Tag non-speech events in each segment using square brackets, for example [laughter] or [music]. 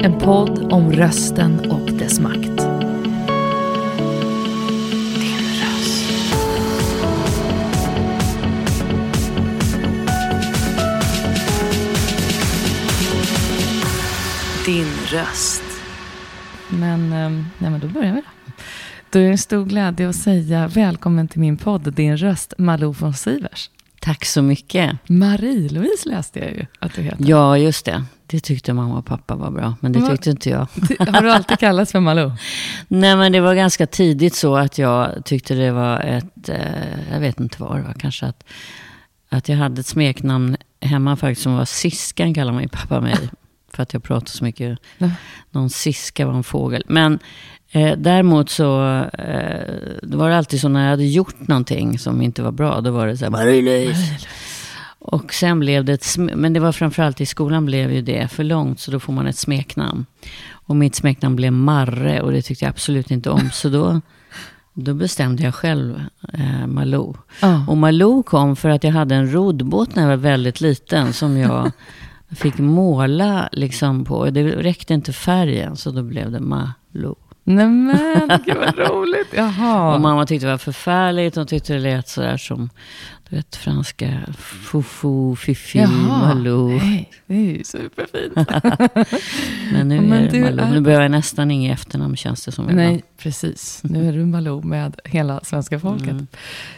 en podd om rösten och dess makt. Din röst. Din röst. Men, ehm, nej, men då börjar vi då. Då är det en stor glädje att säga välkommen till min podd Din röst, Malou von Sivers. Tack så mycket. Marie-Louise läste jag ju att du heter. Ja, just det. Det tyckte mamma och pappa var bra, men det tyckte inte jag. [laughs] Har du alltid kallats för Malou? Nej, men det var ganska tidigt så att jag tyckte det var ett, eh, jag vet inte vad det var, kanske att, att jag hade ett smeknamn hemma faktiskt som var Siskan, kallar min pappa mig. [laughs] För att jag pratar så mycket. Någon siska var en fågel. Men eh, däremot så eh, det var det alltid så när jag hade gjort någonting som inte var bra, då var det så här, Marie-Louise. Och sen blev det ett, men det var framförallt i skolan blev ju det för långt, så då får man ett smeknamn. Och mitt smeknamn blev Marre och det tyckte jag absolut inte om. Så då, då bestämde jag själv eh, Malou. Ja. Och Malou kom för att jag hade en roddbåt när jag var väldigt liten som jag fick måla liksom på. Det räckte inte färgen, så då blev det Malou. Nej men, gud vad roligt. Jaha. Och mamma tyckte det var förfärligt. Hon tyckte det lät sådär som, du vet, franska fufu, fifi, Malou. Nej, det är ju superfint. [laughs] Men nu Men är det Malou. är- Nu behöver jag nästan inget efternamn känns det som. ibland. Nej, precis. Nu är du Malou med hela svenska folket. Mm.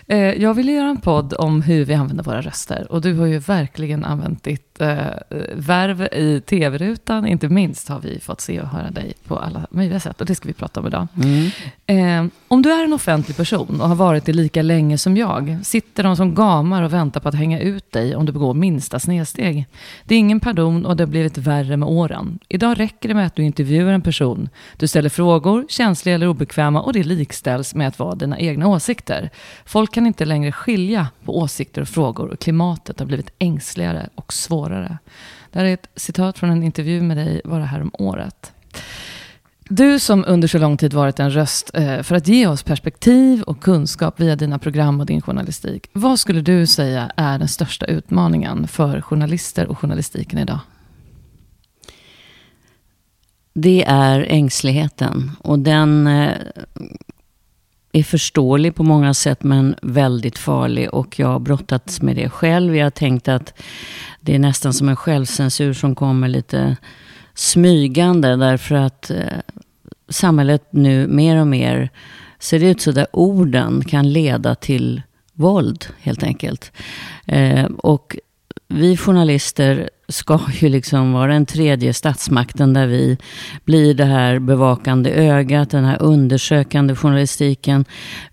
Eh, jag ville göra en podd om hur vi använder våra röster. Och du har ju verkligen använt ditt eh, värv i tv-rutan. Inte minst har vi fått se och höra dig på alla möjliga sätt. Och det ska vi prata om idag. Mm. Eh, om du är en offentlig person och har varit det lika länge som jag, sitter de som gamar och väntar på att hänga ut dig om du begår minsta snedsteg. Det är ingen pardon och det har blivit värre med åren. Idag räcker det med att du intervjuar en person. Du ställer frågor, känsliga eller obekväma, och det likställs med att vara dina egna åsikter. Folk kan inte längre skilja på åsikter och frågor och klimatet har blivit ängsligare och svårare. Det här är ett citat från en intervju med dig bara här om året. Du som under så lång tid varit en röst eh, för att ge oss perspektiv och kunskap via dina program och din journalistik. Vad skulle du säga är den största utmaningen för journalister och journalistiken idag? Det är ängsligheten. Och den eh, är förståelig på många sätt men väldigt farlig. Och jag har brottats med det själv. Jag har tänkt att det är nästan som en självcensur som kommer lite smygande. Därför att eh, samhället nu mer och mer ser ut så där orden kan leda till våld helt enkelt. Eh, och vi journalister ska ju liksom vara den tredje statsmakten där vi blir det här bevakande ögat, den här undersökande journalistiken.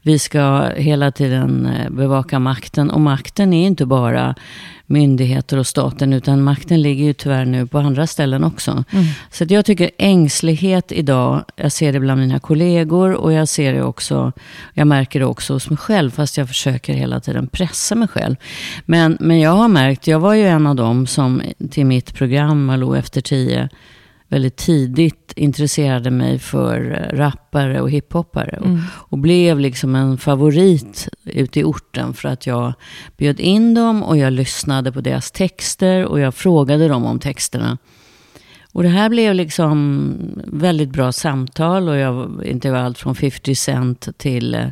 Vi ska hela tiden eh, bevaka makten och makten är inte bara myndigheter och staten utan makten ligger ju tyvärr nu på andra ställen också. Så att jag tycker ängslighet idag, jag ser det bland mina kollegor och jag ser det också, jag märker det också hos mig själv fast jag försöker hela tiden pressa mig själv. Men, men jag har märkt, jag var ju en av dem som till mitt program Malou efter tio väldigt tidigt intresserade mig för eh, rappare och hiphoppare. Och, och blev liksom en favorit ute i orten för att jag bjöd in dem och jag lyssnade på deras texter och jag frågade dem om texterna. Och det här blev liksom väldigt bra samtal och jag intervjuade allt från 50 Cent till eh,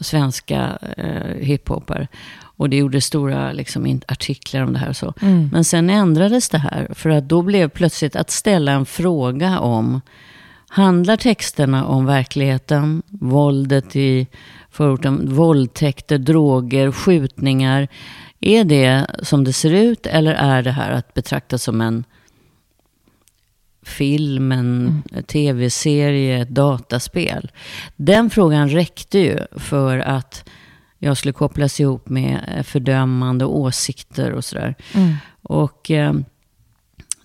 svenska eh, hiphoppare. Och det gjorde stora liksom, artiklar om det här och så. Men sen ändrades det här. För att då blev plötsligt att ställa en fråga om Handlar texterna om verkligheten, våldet i förorten, våldtäkter, droger, skjutningar? Är det som det ser ut eller är det här att betrakta som en film, en tv-serie, ett dataspel? Den frågan räckte ju för att jag skulle kopplas ihop med eh, fördömande åsikter och sådär. Och eh,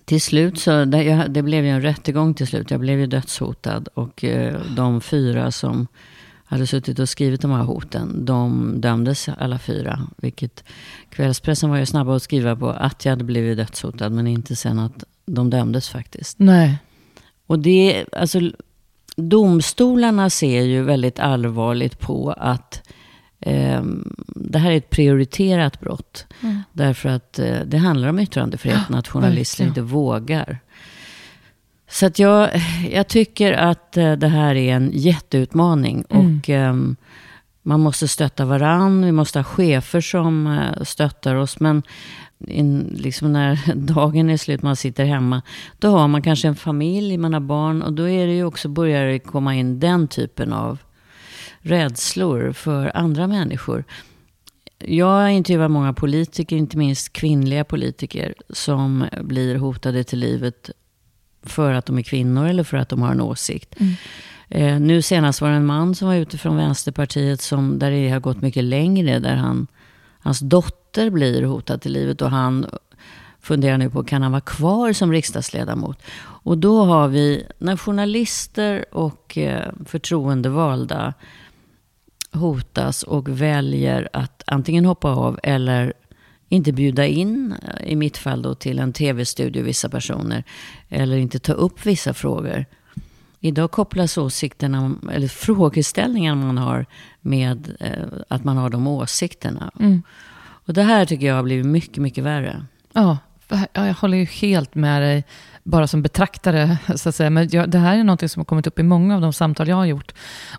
till slut så, det, det blev ju en rättegång till slut. Jag blev ju dödshotad. Och eh, de fyra som hade suttit och skrivit de här hoten, de dömdes alla fyra. Vilket kvällspressen var ju snabba att skriva på att jag hade blivit dödshotad, men inte sen att de dömdes faktiskt. Nej. Och det, alltså, domstolarna ser ju väldigt allvarligt på att det här är ett prioriterat brott. Mm. Därför att eh, det handlar om yttrandefriheten, att journalister verkligen. inte vågar. Så att jag, jag tycker att eh, det här är en jätteutmaning. Mm. Och ehm, man måste stötta varann. Vi måste ha chefer som eh, stöttar oss. Men in, liksom när [laughs] dagen är slut, man sitter hemma. Då har man kanske en familj, man har barn. Och då är det ju också, börjar det komma in den typen av rädslor för andra människor. Jag intervjuar många politiker, inte minst kvinnliga politiker, som blir hotade till livet för att de är kvinnor eller för att de har en åsikt. Mm. Eh, nu senast var det en man som var ute från Vänsterpartiet som, där det har gått mycket längre. Där han, hans dotter blir hotad till livet och han funderar nu på kan han vara kvar som riksdagsledamot. Och då har vi, när journalister och eh, förtroendevalda hotas och väljer att antingen hoppa av eller inte bjuda in, i mitt fall då till en tv-studio vissa personer, eller inte ta upp vissa frågor. Idag kopplas åsikterna, eller frågeställningarna man har med eh, att man har de åsikterna. Mm. Och det här tycker jag har blivit mycket, mycket värre. Ja, jag håller ju helt med dig, bara som betraktare. [laughs] Så att säga. Men jag, det här är något som har kommit upp i många av de samtal jag har gjort.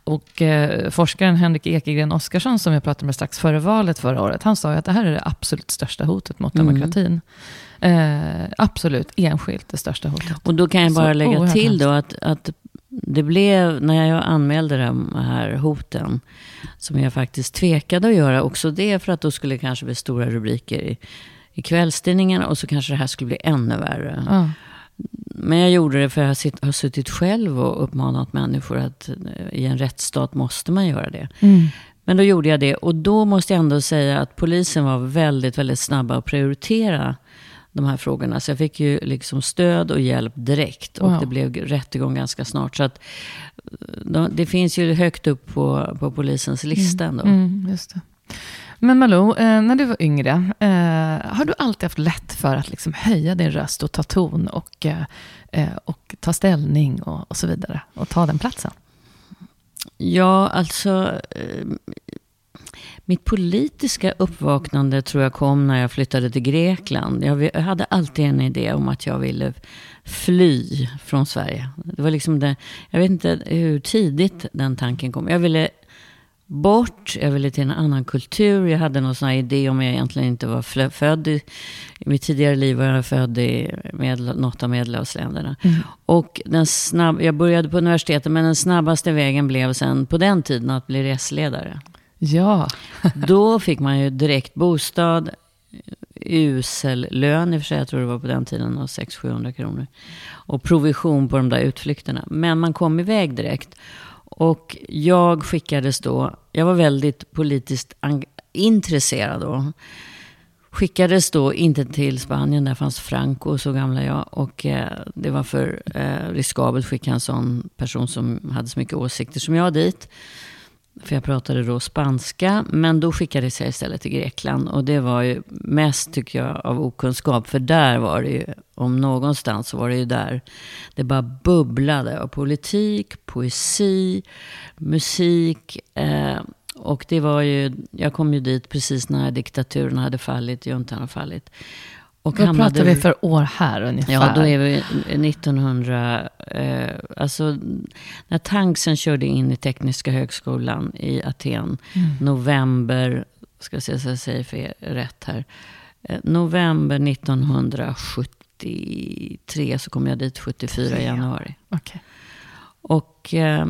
Och eh, forskaren Henrik Ekegren Oskarsson, som jag pratade med strax före valet förra året, han sa ju att det här är det absolut största hotet mot Mm. demokratin. Eh, absolut, enskilt det största hotet. Och då kan jag bara Så lägga till då att, att det blev, när jag anmälde de här hoten, som jag faktiskt tvekade att göra, också det för att då skulle det kanske bli stora rubriker i, i kvällstidningarna och så kanske det här skulle bli ännu värre. Ja. Men jag gjorde det för jag har suttit själv och uppmanat människor att eh, i en rättsstat måste man göra det. Mm. Men då gjorde jag det och då måste jag ändå säga att polisen var väldigt, väldigt snabba att prioritera de här frågorna. Så jag fick ju liksom stöd och hjälp direkt och Wow. det blev rättegång ganska snart. Så att eh, de, det finns ju högt upp på, på polisens lista ändå. Mm, just det. Men Malou, eh, när du var yngre, eh, har du alltid haft lätt för att liksom höja din röst och ta ton och, eh, och ta ställning och, och så vidare? Och ta den platsen? Ja, alltså... Mitt politiska uppvaknande tror jag kom när jag flyttade till Grekland. Jag jag hade alltid en idé om att jag ville fly från Sverige. Det var liksom det, jag vet inte hur tidigt den tanken kom. Jag ville bort, jag ville till en annan kultur. Jag hade någon sån här idé om jag egentligen inte var född i, i mitt tidigare liv var jag född i medel, något av medelhavsländerna. Och den snabb, jag började på universitetet men den snabbaste vägen blev sen på den tiden att bli resledare. Ja, [laughs] Då fick man ju direkt bostad, usel lön i och för sig, jag tror det var på den tiden, och 600-700 kronor. Och provision på de där utflykterna. Men man kom iväg direkt. Och jag skickades då, jag var väldigt politiskt intresserad då. Skickades då inte till Spanien, där fanns Franco, så gamla jag. Och eh, det var för eh, riskabelt att skicka en sån person som hade så mycket åsikter som jag dit. För jag pratade då spanska. Men då skickades jag istället till Grekland. Och det var ju mest, tycker jag, av okunskap. För där var det ju, om någonstans så var det ju där. Det bara bubblade av politik, poesi, musik. Eh, och det var ju, jag kom ju dit precis när diktaturen hade fallit, juntan hade fallit. Och vad hamnade- pratar vi för år här ungefär? Ja, då är vi 1900, eh, alltså när tanksen körde in i Tekniska högskolan i Aten, november, ska jag se så jag säger för rätt här, eh, november 1973 så kom jag dit 74 i januari. Okej. Och, eh,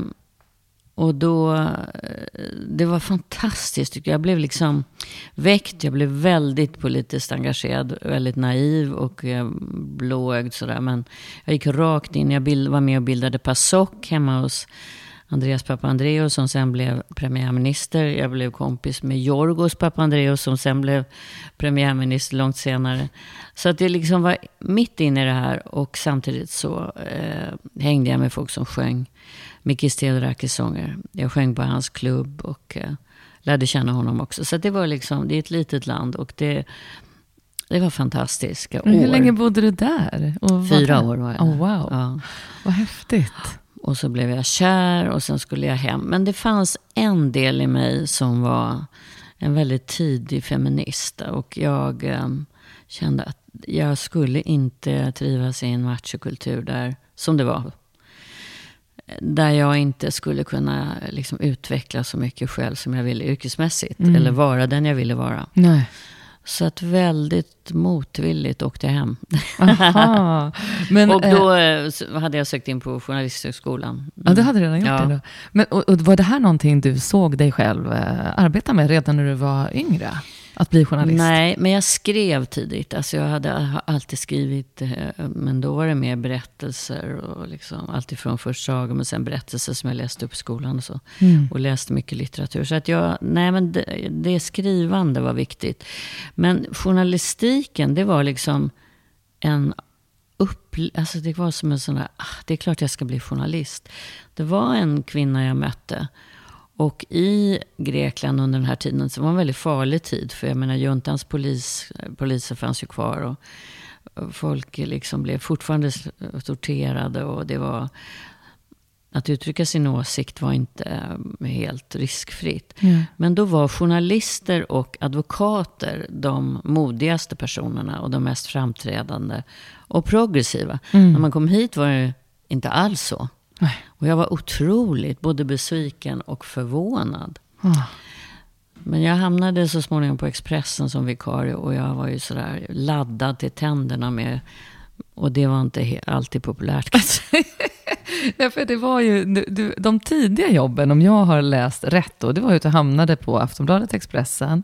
och då, eh, det var fantastiskt tycker jag. Jag blev liksom väckt, jag blev väldigt politiskt engagerad, väldigt naiv och eh, blåögd sådär. Men jag gick rakt in, jag bild, var med och bildade PASOK hemma hos Andreas Papandreou som sen blev premiärminister. Jag blev kompis med Jorgos Papandreou som sen blev premiärminister långt senare. Så att det liksom var mitt inne i det här och samtidigt så eh, hängde jag med folk som sjöng Mikis Theodorakis sånger. Jag sjöng på hans klubb och eh, lärde känna honom också. Så det var liksom, det är ett litet land och det, det var fantastiska år. Hur länge bodde du där? Fyra var år var jag oh, Wow, ja. vad häftigt. Och så blev jag kär och sen skulle jag hem. Men det fanns en del i mig som var en väldigt tidig feminist. Och jag eh, kände att jag skulle inte trivas i en machokultur där, som det var. Där jag inte skulle kunna liksom, utveckla så mycket själv som jag ville yrkesmässigt. Mm. Eller vara den jag ville vara. Nej. Så att väldigt motvilligt åkte jag hem. [laughs] Men, och då eh, hade jag sökt in på Journalisthögskolan. Mm. Ja, du hade redan gjort ja. det då. Men, och, och, var det här någonting du såg dig själv eh, arbeta med redan när du var yngre? Att bli journalist? Nej, men jag skrev tidigt. Alltså jag hade alltid skrivit, eh, men då var det mer berättelser. Och liksom, alltifrån först sagor, men sen berättelser som jag läste upp i skolan. Och, så, mm. och läste mycket litteratur. Så att jag, nej men det, det skrivande var viktigt. Men journalistiken, det var liksom en upp, alltså det var som en sån där, ah, det är klart jag ska bli journalist. Det var en kvinna jag mötte och i Grekland under den här tiden, så var det en väldigt farlig tid. För jag menar, juntans polis, poliser fanns ju kvar. Och, folk liksom blev fortfarande torterade. Och det var... Att uttrycka sin åsikt var inte eh, helt riskfritt. Mm. Men då var journalister och advokater de modigaste personerna och de mest framträdande och progressiva. Mm. När man kom hit var det inte alls så. Nej. Och jag var otroligt både besviken och förvånad. Mm. Men jag hamnade så småningom på Expressen som vikarie och jag var ju sådär laddad till tänderna med och det var inte alltid populärt [laughs] ja, för det var ju, du, de tidiga jobben, om jag har läst rätt, då, det var ju att du hamnade på Aftonbladet Expressen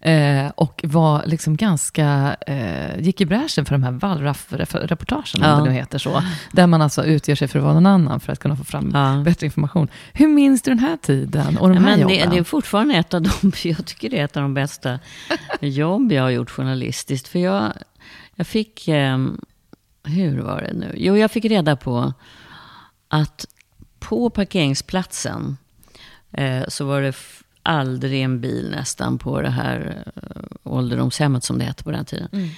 eh, och var liksom ganska, eh, gick i bräschen för de här Wallraff-reportagen, ja. om det nu heter så. Där man alltså utger sig för att vara någon annan för att kunna få fram ja. bättre information. Hur minns du den här tiden och de här Men jobben? Det, det, är fortfarande ett av de, [laughs] jag tycker det är ett av de bästa [laughs] jobb jag har gjort journalistiskt. För jag, jag fick, eh, hur var det nu? Jo, jag fick reda på att på parkeringsplatsen eh, så var det aldrig en bil nästan på det här eh, ålderdomshemmet som det hette på den tiden. Mm.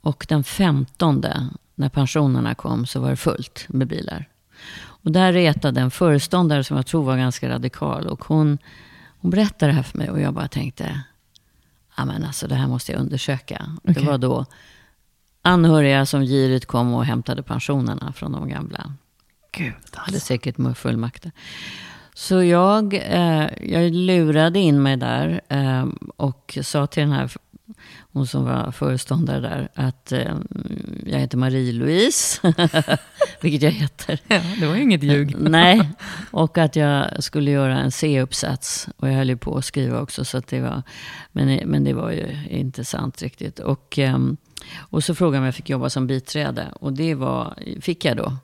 Och den femtonde, när pensionerna kom, så var det fullt med bilar. Och där retade en föreståndare som jag tror var ganska radikal. Och hon, hon berättade det här för mig och jag bara tänkte, ja men alltså det här måste jag undersöka. Okay. Det var då anhöriga som girigt kom och hämtade pensionerna från de gamla. Gud, alltså. hade säkert med fullmakter. Så jag, eh, jag lurade in mig där eh, och sa till den här, hon som var föreståndare där, att eh, jag heter Marie-Louise, [laughs] vilket jag heter. Ja, det var ju inget ljug. Nej, och att jag skulle göra en C-uppsats. Och jag höll ju på att skriva också, så det var, men, men det var ju inte sant riktigt. Och, ehm, och så frågade jag om jag fick jobba som biträde, och det var, fick jag då.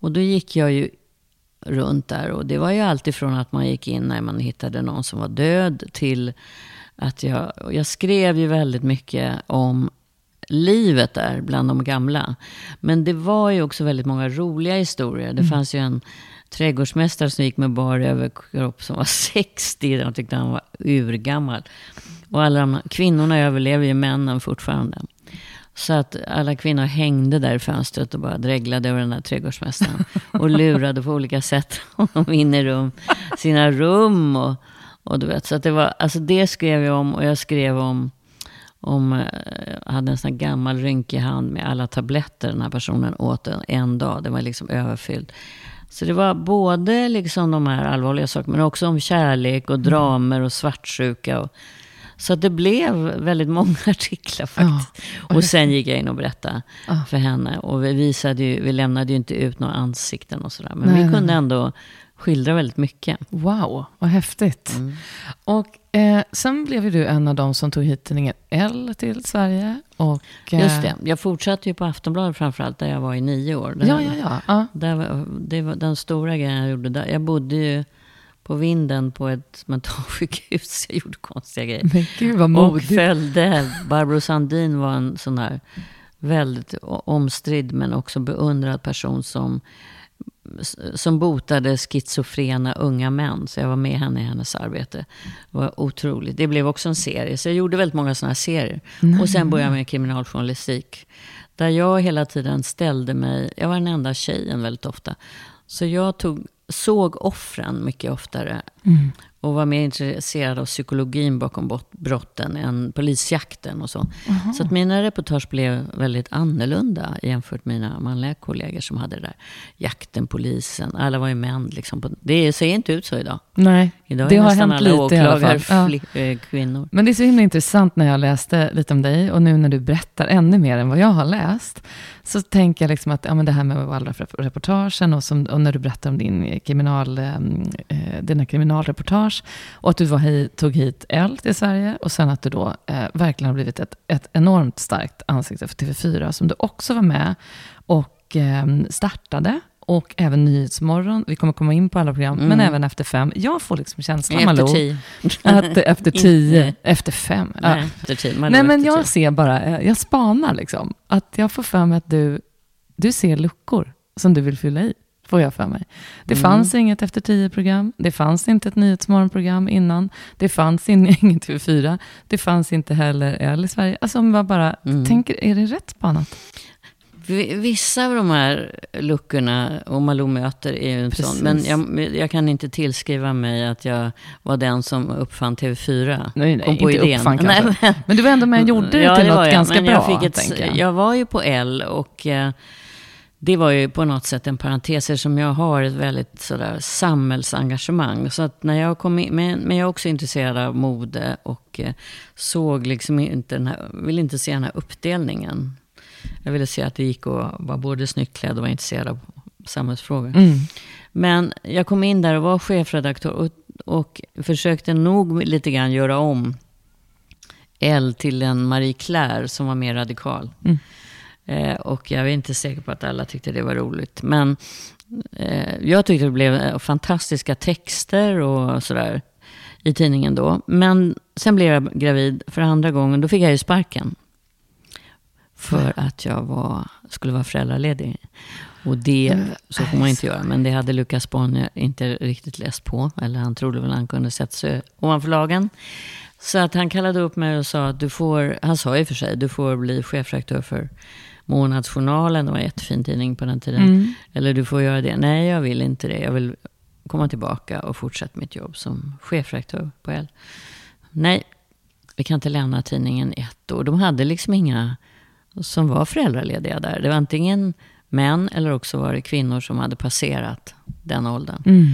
Och då gick jag ju runt där. Och det var ju alltid från att man gick in när man hittade någon som var död till att jag, jag skrev ju väldigt mycket om livet där bland de gamla. Men det var ju också väldigt många roliga historier. Det mm. fanns ju en trädgårdsmästare som gick med bar överkropp som var [laughs] 60. De tyckte han var urgammal. Och alla de kvinnorna överlever ju männen fortfarande. Så att alla kvinnor hängde där i fönstret och bara dreglade över den här trädgårdsmästaren. Och lurade på olika sätt [laughs] honom in i rum, sina rum. Och, och du vet, så att det, var, alltså det skrev jag om. Och jag skrev om, om eh, jag hade en sån här gammal rynkig hand med alla tabletter den här personen åt en, en dag. Det var liksom överfylld. Så det var både liksom de här allvarliga sakerna, men också om kärlek och dramer och svartsjuka. Och, så det blev väldigt många [laughs] artiklar faktiskt. Ja. Och sen gick jag in och berättade ja. för henne. Och vi, visade ju, vi lämnade ju inte ut några ansikten och sådär. Men nej, vi kunde nej. ändå skildrar väldigt mycket. Wow, vad häftigt. Mm. Och eh, sen blev ju du en av de som tog hit tidningen L till Sverige. Och, eh, Just det. Jag fortsatte ju på Aftonbladet framförallt, där jag var i nio år. Där, Ja, ja, ja. ja. Där det var den stora grejen jag gjorde. Där. Jag bodde ju på vinden på ett mentalsjukhus. [laughs] Jag gjorde konstiga grejer. Men gud vad Och modigt. följde. Barbro Sandin var en sån här väldigt omstridd men också beundrad person som, som botade schizofrena unga män. Så jag var med henne i hennes arbete. Det var otroligt. Det blev också en serie. Så jag gjorde väldigt många sådana serier. Och sen började jag med kriminaljournalistik. Där jag hela tiden ställde mig, jag var den enda tjejen väldigt ofta. Så jag tog, såg offren mycket oftare. Mm. Och var mer intresserad av psykologin bakom brotten än polisjakten och så. Så att mina reportage blev väldigt annorlunda jämfört med mina manliga kollegor som hade det där. Jakten, polisen, alla var ju män. Liksom. Det ser inte ut så idag. Nej, Idag det har hänt lite åklagare. Ja. eh, kvinnor. Men det är så himla intressant när jag läste lite om dig och nu när du berättar ännu mer än vad jag har läst. Så tänker jag liksom att ja, men det här med Waldorf-reportagen och, som, och när du berättar om din kriminal, eh, dina kriminalreportage och att du var hit, tog hit L till Sverige och sen att du då eh, verkligen har blivit ett, ett enormt starkt ansikte för TV4 som du också var med och eh, startade. Och även Nyhetsmorgon, vi kommer komma in på alla program, men även Efter fem. Jag får liksom känslan, Mm. Efter Malou, tio. att efter [laughs] tio, efter fem. Ja. Nej, efter tio. Man Nej, men jag tio. ser bara, eh, jag spanar liksom. Att jag får för mig att du, du ser luckor som du vill fylla i. Får jag för mig. Det Mm. fanns inget efter tio-program. Det fanns inte ett nyhetsmorgonprogram innan. Det fanns in, [laughs] inget TV4. Det fanns inte heller L i Sverige. Alltså om jag bara Mm. tänker, är det rätt spanat? Vi- Vissa av de här luckorna och Malou möter är ju en Precis. sån. Men jag, jag kan inte tillskriva mig att jag var den som uppfann TV4. Nej, nej, Kom på inte idén. uppfann [laughs] Nej, men- Men du var ändå med och gjorde det Ja, till var något jag. ganska bra, jag, fick ett, jag. var ju på L och eh, det var ju på något sätt en parentes eftersom jag har ett väldigt sådär samhällsengagemang. Så att när jag kom in, men, men jag är också intresserad av mode och eh, såg liksom inte den här, ville inte se den här uppdelningen. Jag ville se att det gick att vara både snyggt klädd och vara intresserad av samhällsfrågor. Mm. Men jag kom in där och var chefredaktör och, och försökte nog lite grann göra om L till en Marie Claire som var mer radikal. Mm. Eh, och jag är inte säker på att alla tyckte det var roligt. Men eh, jag tyckte det blev eh, fantastiska texter och sådär i tidningen då. Men sen blev jag gravid för andra gången. Då fick jag ju sparken. För att jag var, skulle vara föräldraledig. Och det, Mm, så får man inte göra. Men det hade Lukas Bonnier inte riktigt läst på. Eller han trodde väl han kunde sätta sig ovanför lagen. Så att han kallade upp mig och sa att du får, han sa i och för sig, du får bli chefredaktör för Månadsjournalen. Det var en jättefin tidning på den tiden. Mm. Eller du får göra det. Nej, jag vill inte det. Jag vill komma tillbaka och fortsätta mitt jobb som chefredaktör på L. Nej, vi kan inte lämna tidningen ett år. De hade liksom inga som var föräldralediga där. Det var antingen män eller också var det kvinnor som hade passerat den åldern. Mm.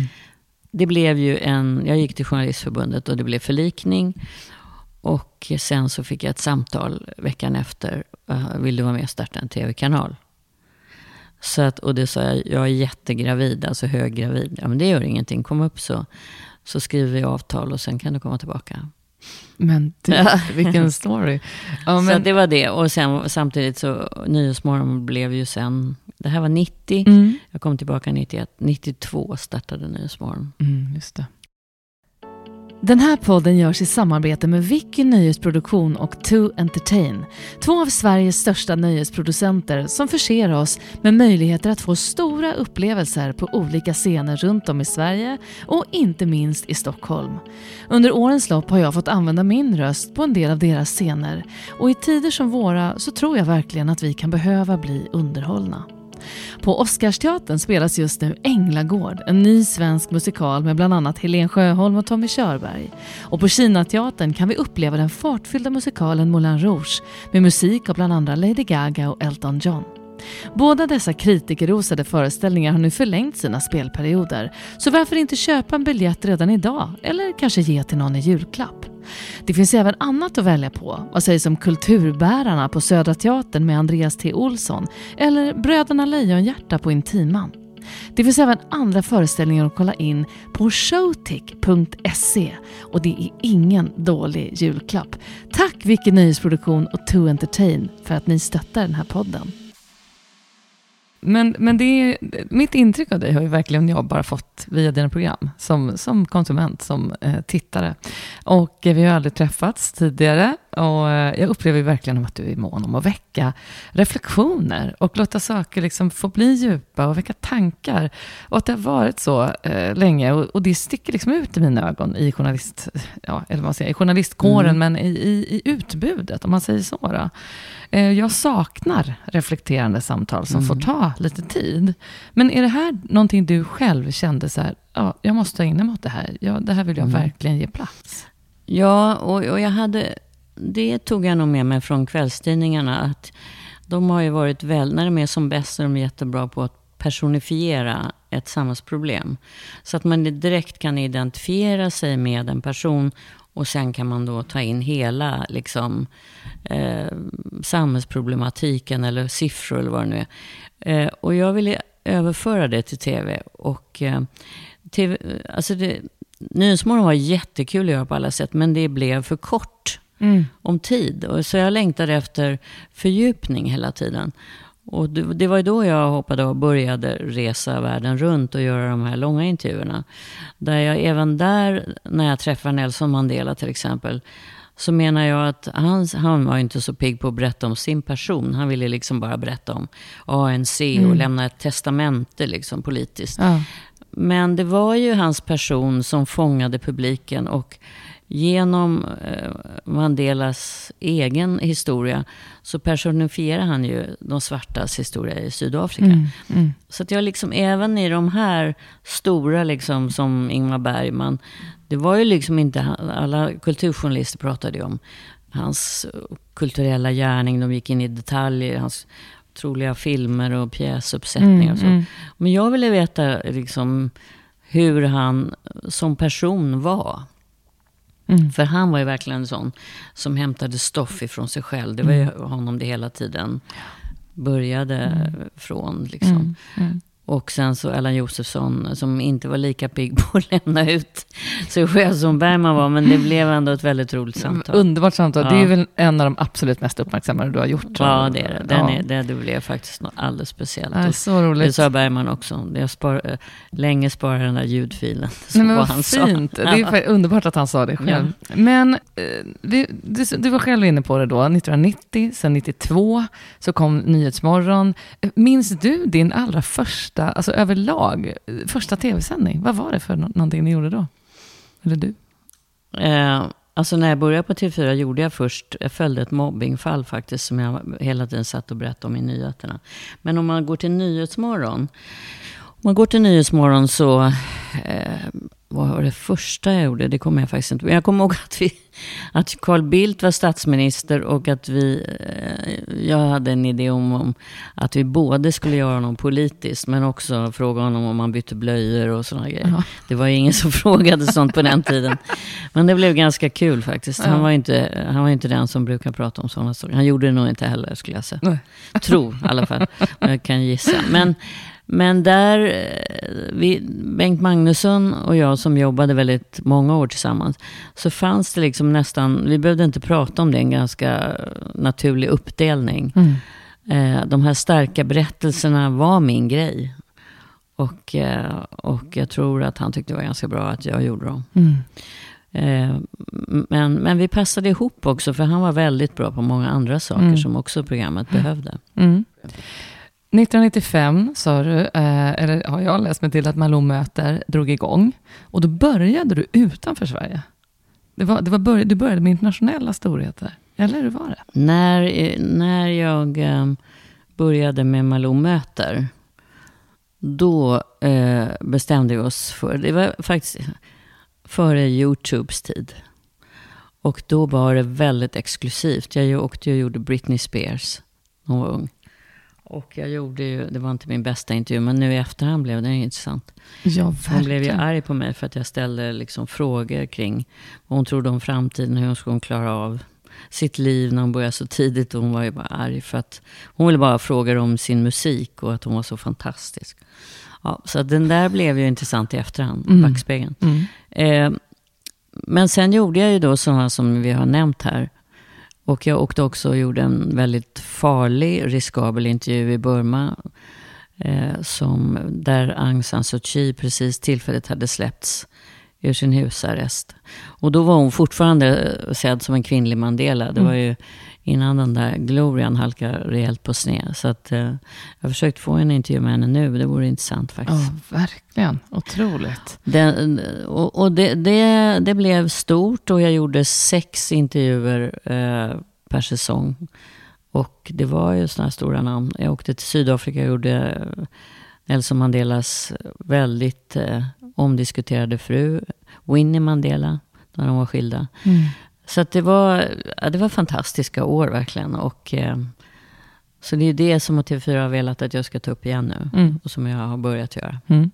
Det blev ju en, jag gick till Journalistförbundet och det blev förlikning. Och sen så fick jag ett samtal veckan efter. Vill du vara med och starta en tv-kanal? Så att, och det sa jag, jag är jättegravid, alltså höggravid. Ja men det gör ingenting, kom upp så, så skriver vi avtal och sen kan du komma tillbaka. Men du, vilken [laughs] story. Ja, Så men, att det var det. Och sen samtidigt så, Nyhetsmorgon blev ju sen, det här var 90. mm. Jag kom tillbaka 91. 92 startade Nyhetsmorgon. Mm, just det. Den här podden görs i samarbete med Vicky Nöjesproduktion och 2 Entertain. Två av Sveriges största nöjesproducenter som förser oss med möjligheter att få stora upplevelser på olika scener runt om i Sverige och inte minst i Stockholm. Under årens lopp har jag fått använda min röst på en del av deras scener och i tider som våra så tror jag verkligen att vi kan behöva bli underhållna. På Oscarsteatern spelas just nu Änglagård, en ny svensk musikal med bland annat Helen Sjöholm och Tommy Körberg. Och på Kinateatern kan vi uppleva den fartfyllda musikalen Moulin Rouge med musik av bland andra Lady Gaga och Elton John. Båda dessa kritikerrosade föreställningar har nu förlängt sina spelperioder, så varför inte köpa en biljett redan idag eller kanske ge till någon i julklapp? Det finns även annat att välja på. Vad sägs om Kulturbärarna på Södra Teatern med Andreas T. Olsson eller Bröderna Lejonhjärta på Intiman? Det finns även andra föreställningar att kolla in på showtick.se och det är ingen dålig julklapp. Tack Vicky Nöjesproduktion och To Entertain för att ni stöttar den här podden. Men, men det är, mitt intryck av dig har ju verkligen jag bara fått via dina program, som, som konsument, som eh, tittare. Och eh, vi har aldrig träffats tidigare och eh, jag upplever verkligen att du är mån om att väcka reflektioner och låta saker liksom få bli djupa och väcka tankar. Och att det har varit så eh, länge och, och, det sticker liksom ut i mina ögon i, journalist, ja, eller vad säger, i journalistkåren, mm. men i, i, i, utbudet, om man säger så. Eh, jag saknar reflekterande samtal som mm. får ta lite tid. Men är det här någonting du själv kände så här, ja, jag måste ägna mig åt det här. Ja, det här vill jag mm. verkligen ge plats. Ja, och, och jag hade, det tog jag nog med mig från kvällstidningarna. Att de har ju varit väl, när de är som bäst är de jättebra på att personifiera ett samhällsproblem. Så att man direkt kan identifiera sig med en person och sen kan man då ta in hela liksom, eh, samhällsproblematiken eller siffror eller vad det nu är. Eh, och jag ville överföra det till tv. Och, eh, TV alltså det, Nyhetsmorgon var jättekul att göra på alla sätt, men det blev för kort mm. om tid. Och så jag längtade efter fördjupning hela tiden. Och det var ju då jag hoppade och började resa världen runt och göra de här långa intervjuerna. Där jag även där, när jag träffar Nelson Mandela till exempel, så menar jag att han, han var inte så pigg på att berätta om sin person. Han ville liksom bara berätta om ANC och mm. lämna ett testamente liksom politiskt. Ja. Men det var ju hans person som fångade publiken och genom eh, Mandelas egen historia så personifierar han ju de svartas historia i Sydafrika. Mm, mm. Så att jag liksom även i de här stora, liksom som Ingmar Bergman, det var ju liksom inte, alla kulturjournalister pratade ju om hans kulturella gärning, de gick in i detaljer, hans otroliga filmer och pjäsuppsättningar mm, och så. Mm. Men jag ville veta liksom hur han som person var. Mm. För han var ju verkligen en sån som hämtade stoff ifrån sig själv. Det var ju mm. honom det hela tiden började mm. från. Liksom. Mm. Mm. Och sen så Allan Josefsson som inte var lika pigg på att [laughs] lämna ut sig själv som Bergman var. Men det blev ändå ett väldigt roligt samtal. Underbart samtal. Ja. Det är väl en av de absolut mest uppmärksammade du har gjort. Ja, det är det. Den ja. är, det, det blev faktiskt något alldeles speciellt. Ja, så roligt. Det sa Bergman också. Jag spar, eh, länge sparade den där ljudfilen. [laughs] Nej, men vad han fint. Sa. Det är underbart att han sa det själv. Ja. Men eh, du, du, var själv inne på det då. 1990, sen 92 så kom Nyhetsmorgon. Minns du din allra första första, alltså överlag, första tv-sändning? Vad var det för någonting ni gjorde då? Eller du? Eh, alltså när jag började på TV4 gjorde jag först, jag följde ett mobbingfall faktiskt, som jag hela tiden satt och berättade om i nyheterna. Men om man går till Nyhetsmorgon, om man går till Nyhetsmorgon så eh, vad var det första jag gjorde? Det kommer jag faktiskt inte Jag kommer ihåg att, vi, att Carl Bildt var statsminister och att vi, eh, jag hade en idé om, om att vi både skulle göra honom politiskt men också fråga honom om han bytte blöjor och sådana grejer. Ja. Det var ingen som [laughs] frågade sånt på den tiden. Men det blev ganska kul faktiskt. Han, var inte, han var inte den som brukar prata om sådana saker. Han gjorde det nog inte heller skulle jag säga. Nej. Tro i alla fall. Jag kan gissa. Men, men där, eh, vi, Bengt Magnusson och jag som jobbade väldigt många år tillsammans, så fanns det liksom nästan, vi behövde inte prata om det, en ganska naturlig uppdelning. Mm. Eh, de här starka berättelserna var min grej. Och, eh, och jag tror att han tyckte det var ganska bra att jag gjorde dem. Mm. Men, men vi passade ihop också, för han var väldigt bra på många andra saker mm. som också programmet behövde. 1995 sa du, eh, eller har jag läst mig till att Malou möter drog igång. Och då började du utanför Sverige. Det var, det var börj du började med internationella storheter, eller hur var det? När, eh, när jag eh, började med Malou möter, då eh, bestämde vi oss för, det var faktiskt före YouTubes tid. Och då var det väldigt exklusivt. Jag åkte och gjorde Britney Spears när hon var ung. Och jag gjorde ju, det var inte min bästa intervju, men nu i efterhand blev det intressant. Ja, verkligen. Hon blev ju arg på mig för att jag ställde liksom frågor kring vad hon trodde om framtiden, hur hon skulle klara av sitt liv när hon började så tidigt. Och hon var ju bara arg för att hon ville bara fråga om sin musik och att hon var så fantastisk. Ja, så den där blev ju intressant i efterhand, mm. backspegeln. Mm. Eh, men sen gjorde jag ju då sådana som vi har nämnt här. Och jag åkte också och gjorde en väldigt farlig, riskabel intervju i Burma. Eh, som, där Aung San Suu Kyi precis tillfälligt hade släppts ur sin husarrest. Och då var hon fortfarande sedd som en kvinnlig Mandela. Det mm. var ju innan den där glorian halkade rejält på sned. Så att, eh, jag har försökt få en intervju med henne nu. Det vore intressant faktiskt. Ja, verkligen. Otroligt. Det, och, och det, det, det, blev stort och jag gjorde sex intervjuer eh, per säsong. Och det var ju sådana stora namn. Jag åkte till Sydafrika och gjorde Nelson Mandelas väldigt eh, omdiskuterade fru, Winnie Mandela, när de var skilda. Mm. Så det, var, ja, det var fantastiska år verkligen. Och, eh, så det är det som TV4 har velat att jag ska ta upp igen nu. Mm. Och som jag har börjat göra. Mm.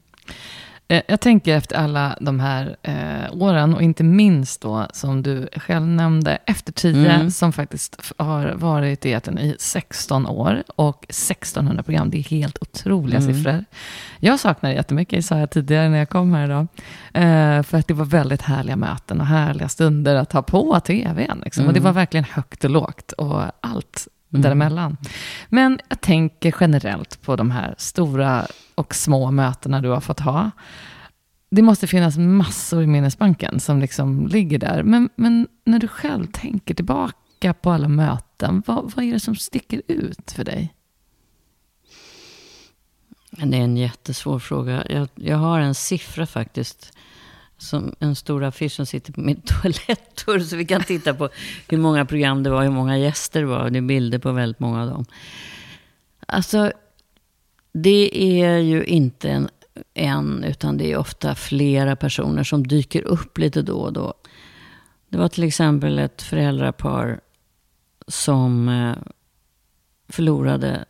Eh, jag tänker efter alla de här eh, åren och inte minst då som du själv nämnde efter 10 mm. som faktiskt har varit i eten i 16 år och 1600 program. Det är helt otroliga mm. siffror. Jag saknar det jättemycket, sa jag tidigare när jag kom här idag. Eh, för att det var väldigt härliga möten och härliga stunder att ha på tvn. Liksom. Mm. Och det var verkligen högt och lågt och allt mm. däremellan. Men jag tänker generellt på de här stora och små mötena du har fått ha. Det måste finnas massor i minnesbanken som liksom ligger där. Men, men när du själv tänker tillbaka på alla möten, vad, vad är det som sticker ut för dig? Det är en jättesvår fråga. Jag, jag har en siffra faktiskt. Som en stor affisch som sitter på min [laughs] toalettdörr. Så vi kan titta på hur många program det var, hur många gäster det var. Det är bilder på väldigt många av dem. Alltså, det är ju inte en, en, utan det är ofta flera personer som dyker upp lite då och då. Det var till exempel ett föräldrapar som eh, förlorade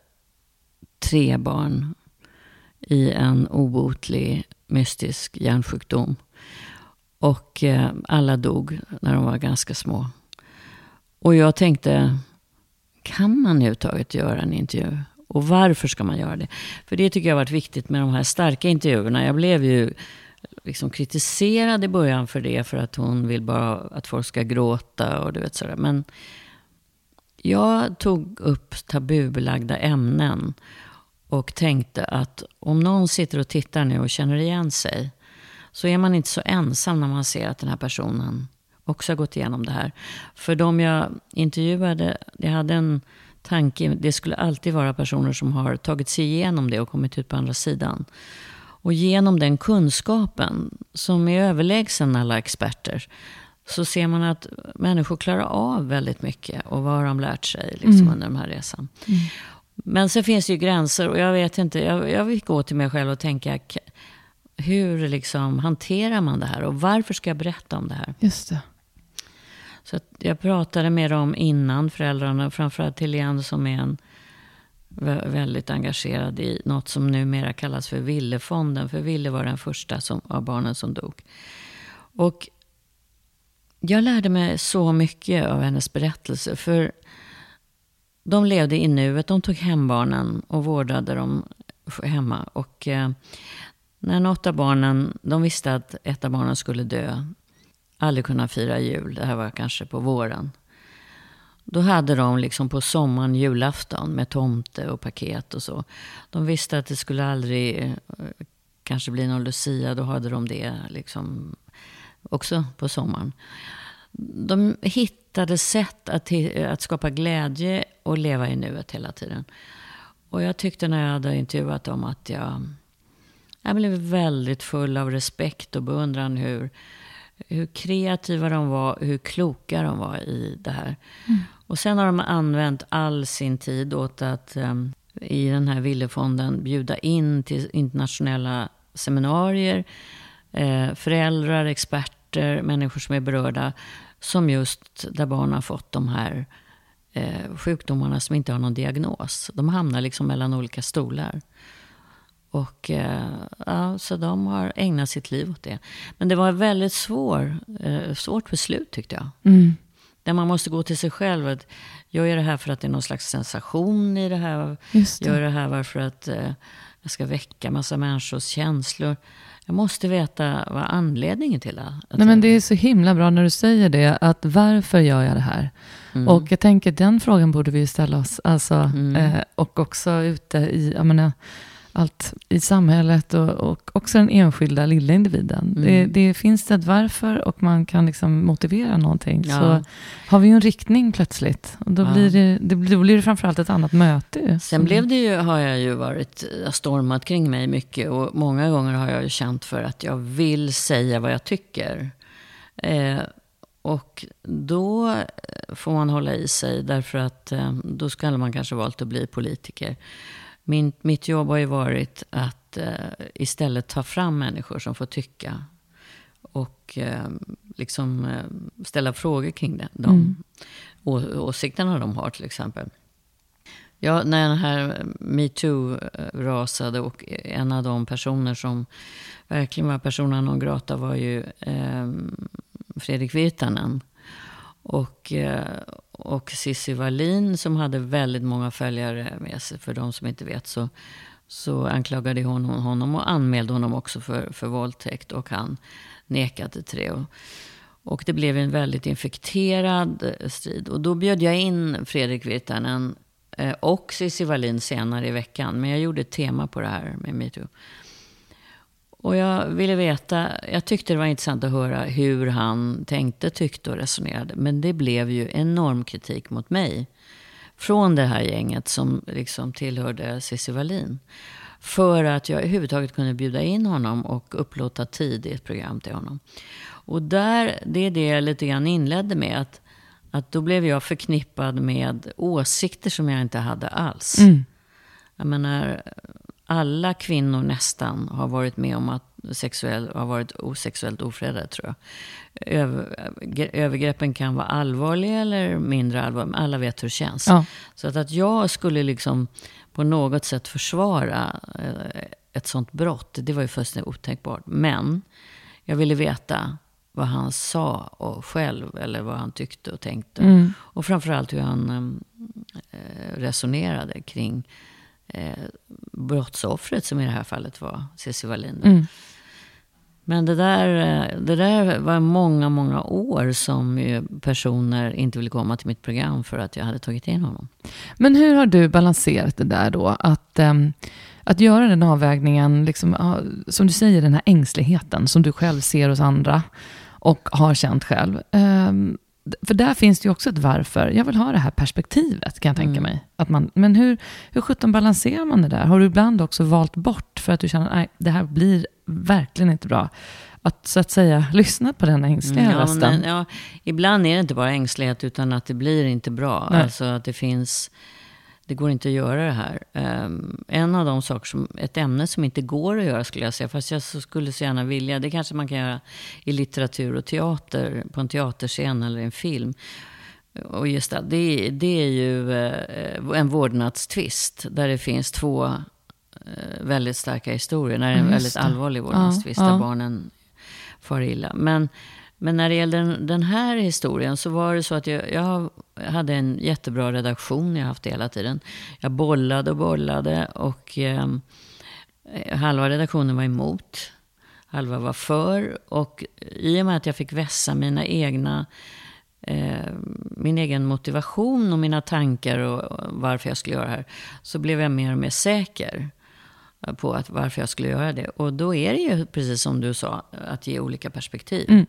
tre barn i en obotlig mystisk hjärnsjukdom. Och eh, alla dog när de var ganska små. Och jag tänkte, kan man överhuvudtaget göra en intervju och varför ska man göra det? För det tycker jag har varit viktigt med de här starka intervjuerna. Jag blev ju liksom kritiserad i början för det, för att hon vill bara att folk ska gråta och du vet sådär. Men jag tog upp tabubelagda ämnen och tänkte att om någon sitter och tittar nu och känner igen sig, så är man inte så ensam när man ser att den här personen också har gått igenom det här. För de jag intervjuade, jag hade en tanke, det skulle alltid vara personer som har tagit sig igenom det och kommit ut på andra sidan. Och genom den kunskapen, som är överlägsen alla experter, så ser man att människor klarar av väldigt mycket och vad har de lärt sig liksom, mm. under den här resan. Mm. Men sen finns det ju gränser och jag vet inte, jag, jag vill gå till mig själv och tänka, hur liksom hanterar man det här och varför ska jag berätta om det här? Just det. Så jag pratade med dem innan, föräldrarna, framförallt Helene som är en väldigt engagerad i något som numera kallas för Villefonden. För Ville var den första som, av barnen som dog. Och jag lärde mig så mycket av hennes berättelse. För de levde i nuet. De tog hem barnen och vårdade dem hemma. Och eh, när något av barnen, de visste att ett av barnen skulle dö aldrig kunna fira jul. Det här var kanske på våren. Då hade de liksom på sommaren julafton med tomte och paket och så. De visste att det skulle aldrig eh, kanske bli någon Lucia. Då hade de det liksom också på sommaren. De hittade sätt att, att skapa glädje och leva i nuet hela tiden. Och jag tyckte när jag hade intervjuat dem att jag, jag blev väldigt full av respekt och beundran hur hur kreativa de var, hur kloka de var i det här. Mm. Och sen har de använt all sin tid åt att um, i den här Villefonden bjuda in till internationella seminarier. Eh, föräldrar, experter, människor som är berörda. Som just där barn har fått de här eh, sjukdomarna som inte har någon diagnos. De hamnar liksom mellan olika stolar. Och, eh, ja, så de har ägnat sitt liv åt det. Men det var ett väldigt svår, eh, svårt beslut tyckte jag. Mm. där man måste gå till sig själv. Att gör jag det här för att det är någon slags sensation i det här? Just det. Gör jag det här för att eh, jag ska väcka massa människors känslor? Jag måste veta vad anledningen till det Nej, men Det är så himla bra när du säger det. Att varför gör jag det här? Mm. Och jag tänker den frågan borde vi ställa oss. Alltså, mm. eh, och också ute i, jag menar, allt i samhället och, och också den enskilda lilla individen. Mm. Det, det, finns det ett varför och man kan liksom motivera någonting. Ja. Så har vi ju en riktning plötsligt. Och då, ja. blir det, det, då blir det framförallt ett annat möte. Sen blev det ju, har jag ju varit, stormat kring mig mycket. Och många gånger har jag ju känt för att jag vill säga vad jag tycker. Eh, och då får man hålla i sig därför att eh, då skulle man kanske valt att bli politiker. Min, mitt jobb har ju varit att eh, istället ta fram människor som får tycka. Och eh, liksom eh, ställa frågor kring det, de mm. å, åsikterna de har till exempel. Ja, när den här metoo eh, rasade och en av de personer som verkligen var persona non grata var ju eh, Fredrik Virtanen. Och, eh, och Cissi Wallin som hade väldigt många följare med sig. För de som inte vet så, så anklagade hon honom och anmälde honom också för, för våldtäkt. Och han nekade till det. Och, och det blev en väldigt infekterad eh, strid. Och då bjöd jag in Fredrik Virtanen eh, och Cissi Wallin senare i veckan. Men jag gjorde ett tema på det här med metoo. Och jag ville veta, jag tyckte det var intressant att höra hur han tänkte, tyckte och resonerade. Men det blev ju enorm kritik mot mig. Från det här gänget som liksom tillhörde Cissi Wallin. För att jag överhuvudtaget kunde bjuda in honom och upplåta tid i ett program till honom. Och där, det är det jag lite grann inledde med. Att, att då blev jag förknippad med åsikter som jag inte hade alls. Mm. Jag menar, alla kvinnor nästan har varit med om att sexuell, har varit sexuellt ofredade, tror jag. Över, övergreppen kan vara allvarliga eller mindre allvarliga, alla vet hur det känns. Ja. Så att, att jag skulle liksom på något sätt försvara eh, ett sånt brott, det var ju fullständigt otänkbart. Men jag ville veta vad han sa och själv, eller vad han tyckte och tänkte. Mm. Och framförallt hur han eh, resonerade kring eh, brottsoffret, som i det här fallet var Cissi Wallin. Mm. Men det där, eh, det där var många, många år som personer inte ville komma till mitt program för att jag hade tagit in honom. Men hur har du balanserat det där då? Att, um, att göra den avvägningen, liksom, som du säger, den här ängsligheten som du själv ser hos andra och har känt själv. Um, för där finns det ju också ett varför. Jag vill ha det här perspektivet, kan jag tänka mm. mig. Att man, men hur, hur sjutton balanserar man det där? Har du ibland också valt bort för att du känner att det här blir verkligen inte bra? Att så att säga lyssna på den ängsliga mm, ja, rösten. ja, ibland är det inte bara ängslighet, utan att det blir inte bra. Nej. Alltså att det finns det går inte att göra det här. Um, en av de saker som, ett ämne som inte går att göra skulle jag säga, fast jag skulle så gärna vilja, det kanske man kan göra i litteratur och teater, på en teaterscen eller en film. Och just det, det, det är ju uh, en vårdnadstvist där det finns två uh, väldigt starka historier. När det är en väldigt allvarlig vårdnadstvist ja, där ja. barnen far illa. Men men när det gäller den, den, här historien så var det så att jag, jag hade en jättebra redaktion. Jag har haft det hela tiden. Jag bollade och bollade och ehm, eh, halva redaktionen var emot. Halva var för. Och i och med att jag fick vässa mina egna eh, min egen motivation och mina tankar och varför jag skulle göra det här. Så blev jag mer och mer säker på att varför jag skulle göra det. Och då är det ju precis som du sa, att ge olika perspektiv. Mm.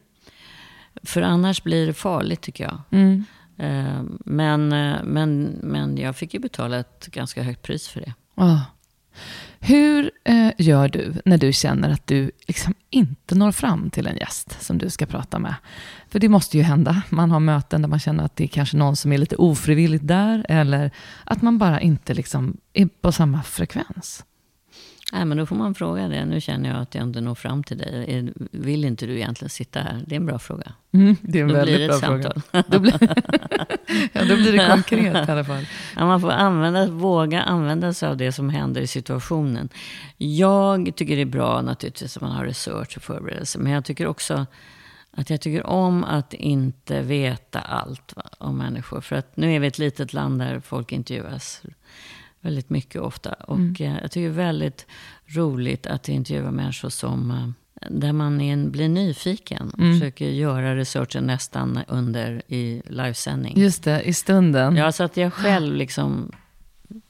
För annars blir det farligt tycker jag. Mm. Eh, men, eh, men, men jag fick ju betala ett ganska högt pris för det. Oh. Hur eh, gör du när du känner att du liksom inte når fram till en gäst som du ska prata med? För det måste ju hända. Man har möten där man känner att det är kanske någon som är lite ofrivilligt där, eller att man bara inte liksom är på samma frekvens. Nej, men då får man fråga det. Nu känner jag att jag inte når fram till dig. Vill inte du egentligen sitta här? Det är en bra fråga. Mm, det är en då väldigt blir det bra fråga. då, blir, [laughs] ja, då blir det konkret i alla fall. Ja, man får använda, våga använda sig av det som händer i situationen. Jag tycker det är bra naturligtvis att man har research och förberedelse. Men jag tycker också att jag tycker om att inte veta allt va, om människor. För att nu är vi ett litet land där folk intervjuas väldigt mycket ofta. Och Mm. eh, jag tycker det är väldigt roligt att intervjua människor som eh, där man är, blir nyfiken. Och Mm. försöker göra researchen nästan under i livesändning. Just det, i stunden. Ja, så att jag själv [gasps] liksom...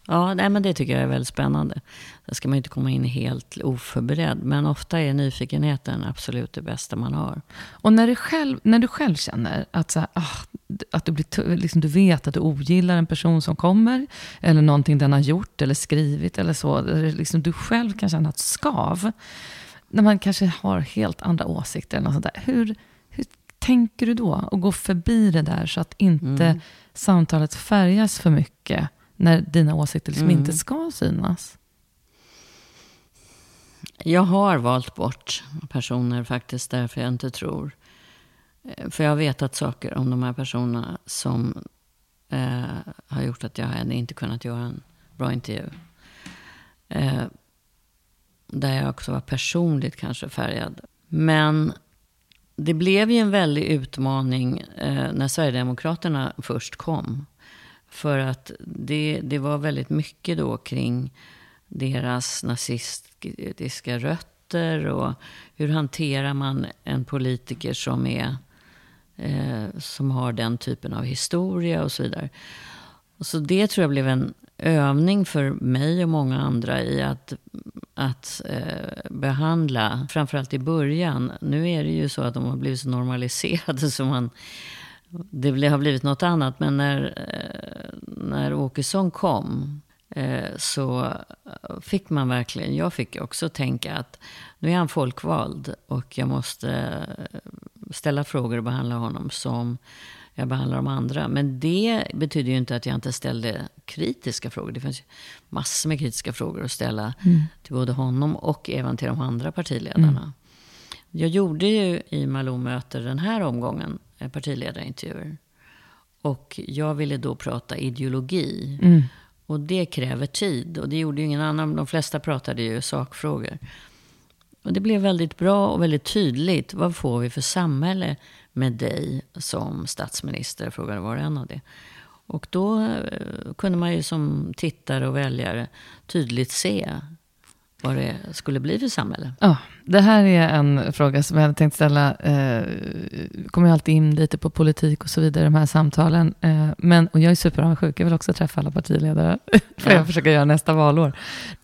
Ja, nej, men det tycker jag är väldigt spännande. Där ska man ju inte komma in helt oförberedd. Men ofta är nyfikenheten absolut det bästa man har. Och när du själv, när du själv känner att, så här, ah, att du, blir, liksom, du vet att du ogillar en person som kommer, eller någonting den har gjort eller skrivit eller så, liksom, du själv kan känna ett skav, när man kanske har helt andra åsikter eller något sånt där. Hur, hur tänker du då? Och gå förbi det där så att inte Mm. samtalet färgas för mycket när dina åsikter liksom Mm. inte ska synas? Jag har valt bort personer faktiskt därför jag inte tror. Eh, För jag har vetat saker om de här personerna som eh, har gjort att jag hade inte kunnat göra en bra intervju. Eh, där jag också var personligt kanske färgad. Men det blev ju en väldig utmaning eh, när Sverigedemokraterna först kom. För att det, det var väldigt mycket då kring deras nazistiska rötter och hur hanterar man en politiker som, är, eh, som har den typen av historia och så vidare. Och så det tror jag blev en övning för mig och många andra i att, att eh, behandla, framförallt i början. Nu är det ju så att de har blivit så normaliserade [laughs] så man det har blivit något annat. Men när, eh, när Åkesson kom eh, så fick man verkligen, jag fick också tänka att nu är han folkvald och jag måste eh, ställa frågor och behandla honom som jag behandlar de andra. Men det betyder ju inte att jag inte ställde kritiska frågor. Det finns ju massor med kritiska frågor att ställa till både honom och även till de andra partiledarna. Jag gjorde ju i Malou möter den här omgången partiledarintervjuer. Och jag ville då prata ideologi. Mm. Och det kräver tid. Och det gjorde ju ingen annan. De flesta pratade ju sakfrågor. Och det blev väldigt bra och väldigt tydligt. Vad får vi för samhälle med dig som statsminister? Frågade var och en av det. Och då eh, kunde man ju som tittare och väljare tydligt se vad det skulle bli för samhälle. Ja, det här är en fråga som jag hade tänkt ställa. Eh, kommer ju alltid in lite på politik och så vidare i de här samtalen. Eh, men, och jag är superavundsjuk, jag vill också träffa alla partiledare. [laughs] för Ja. jag försöker göra nästa valår.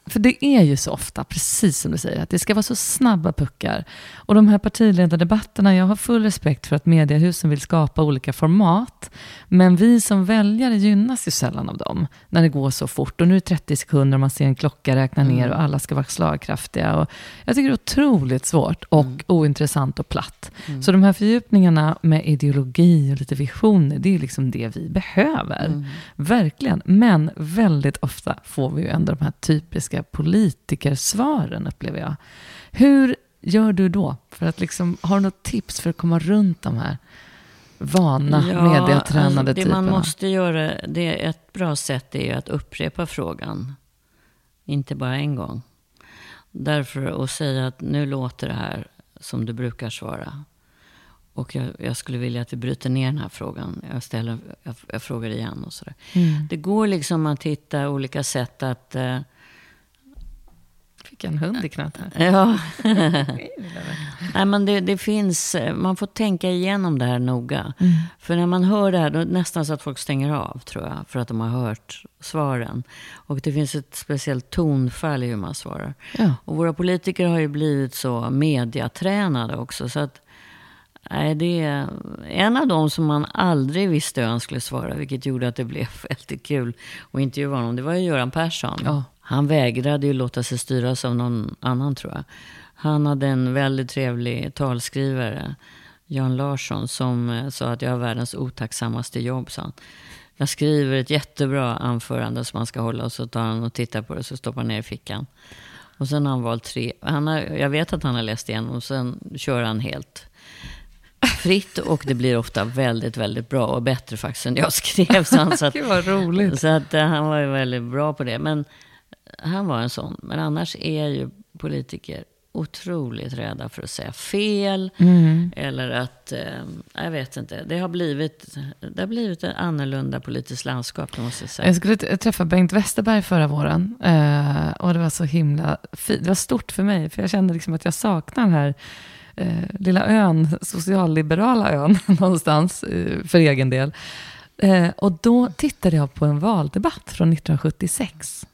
För det är ju så ofta, precis som du säger, att det ska vara så snabba puckar. Och de här partiledardebatterna, jag har full respekt för att mediehusen vill skapa olika format. Men vi som väljare gynnas ju sällan av dem, när det går så fort. Och nu är det 30 sekunder och man ser en klocka räkna ner och alla ska vara slagkraftiga. Och jag tycker det är otroligt svårt och ointressant och platt. Så de här fördjupningarna med ideologi och lite visioner, det är liksom det vi behöver. Verkligen. Men väldigt ofta får vi ju ändå de här typiska politikersvaren, upplever jag. Hur gör du då? För att liksom, har du något tips för att komma runt de här vana, medietränade alltså, det typerna? man måste göra, det är ett bra sätt är ju att upprepa frågan. Inte bara en gång. Därför att säga att nu låter det här som du brukar svara. Och jag, jag skulle vilja att vi bryter ner den här frågan. Jag, ställer, jag, jag frågar igen och sådär. Mm. Det går liksom att hitta olika sätt att... Eh, Fick jag en hund i knät här. ja. [laughs] Nej, men det, det finns... eh, Man får tänka igenom det här noga. Mm. För när man hör det här, då är det nästan så att folk stänger av, tror jag. För att de har hört svaren. Och det finns ett speciellt tonfall i hur man svarar. Ja. Och våra politiker har ju blivit så mediatränade också. Så att, nej, det är en av dem som man aldrig visste hur han skulle svara. Vilket gjorde att det blev [laughs] väldigt kul att intervjua honom. Det var ju Göran Persson. Ja. Han vägrade ju låta sig styras av någon annan tror jag. Han hade en väldigt trevlig talskrivare, Jan Larsson, som eh, sa att jag har världens otacksammaste jobb, sa han. Jag skriver ett jättebra anförande som man ska hålla och så tar han och tittar på det och så stoppar ner i fickan. Och sen har han valt tre. Han har, jag vet att han har läst igenom och sen kör han helt fritt och det blir ofta väldigt, väldigt bra och bättre faktiskt än jag skrev. Så, han, så [laughs] att, Gud vad roligt. så att eh, han var ju väldigt bra på det. Men han var en sån. Men annars är ju politiker otroligt rädda för att säga fel. Mm. Eller att, eh, jag vet inte, det har blivit, det har blivit ett annorlunda politiskt landskap, måste jag säga. Jag skulle träffa Bengt Westerberg förra våren. Eh, och det var så himla fint. Det var stort för mig. För jag kände liksom att jag saknar den här eh, lilla ön, socialliberala ön [laughs] någonstans eh, för egen del. Eh, och då tittade jag på en valdebatt från 1976.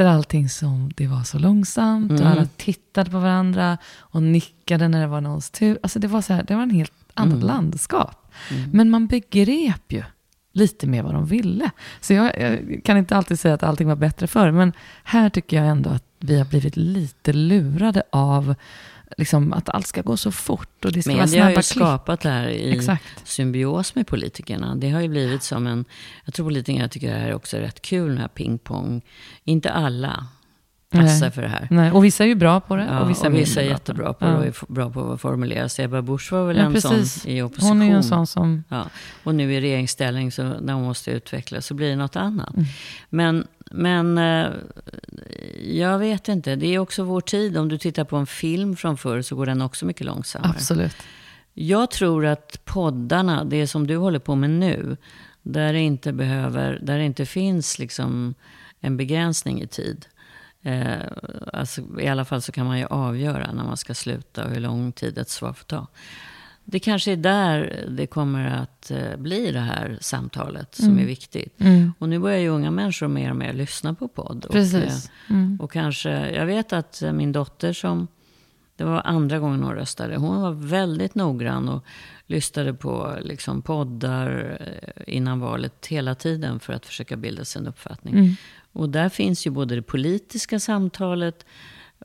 Där allting som, det var så långsamt och Mm. alla tittade på varandra och nickade när det var någons tur. Alltså det var så här, det var en helt annat Mm. landskap. Men man begrep ju lite mer vad de ville. Så jag, jag kan inte alltid säga att allting var bättre förr, men här tycker jag ändå att vi har blivit lite lurade av liksom, att allt ska gå så fort och det ska vara Media har snabba ju klick. skapat det här i Exakt. symbios med politikerna. Det har ju blivit som en... Jag tror politikerna tycker det här är också rätt kul, den här pingpong. Inte alla passar Nej. för det här. Nej, och vissa är ju bra på det Ja, och vissa är och vissa är mindre jättebra på det och är bra på att formulera sig. Ebba Busch var väl Ja, en precis. sån i opposition. Hon är ju en sån som... Ja, och nu i regeringsställning, så när hon måste utvecklas, så blir det något annat. Mm. Men, men eh, jag vet inte. Det är också vår tid. Om du tittar på en film från förr så går den också mycket långsammare. Absolut. Jag tror att poddarna, det som du håller på med nu, där det inte, behöver, där det inte finns liksom en begränsning i tid. Eh, alltså, I alla fall så kan man ju avgöra när man ska sluta och hur lång tid ett svar får ta. Det kanske är där det kommer att eh, bli det här samtalet som är viktigt. Mm. Och nu börjar ju unga människor mer och mer lyssna på podd. Och, Precis. Mm. och kanske, jag vet att eh, min dotter som, det var andra gången hon röstade, hon var väldigt noggrann och lyssnade på liksom poddar eh, innan valet hela tiden för att försöka bilda sig en uppfattning. Och där finns ju både det politiska samtalet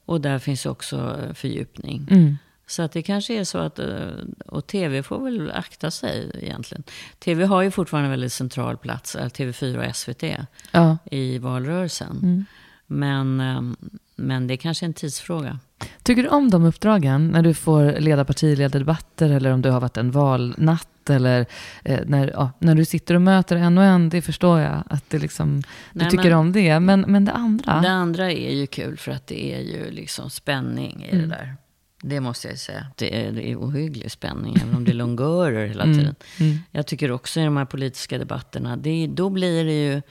och där finns också eh, fördjupning. Mm. Så att det kanske är så att, eh, och tv får väl akta sig egentligen. Tv har ju fortfarande en väldigt central plats, eh, TV4 och SVT, Ja. i valrörelsen. Mm. Men, eh, men det är kanske en tidsfråga. Tycker du om de uppdragen? När du får leda partiledardebatter eller om du har varit en valnatt eller eh, när, ja, när du sitter och möter en och en, det förstår jag att det liksom, du Nej, tycker men- om det. Men, men det andra? Det andra är ju kul för att det är ju liksom spänning i det där. Det måste jag säga. Det är, det är ohygglig spänning, även om det är longörer hela tiden. Mm. Jag tycker också i de här politiska debatterna, det, är- då blir det ju...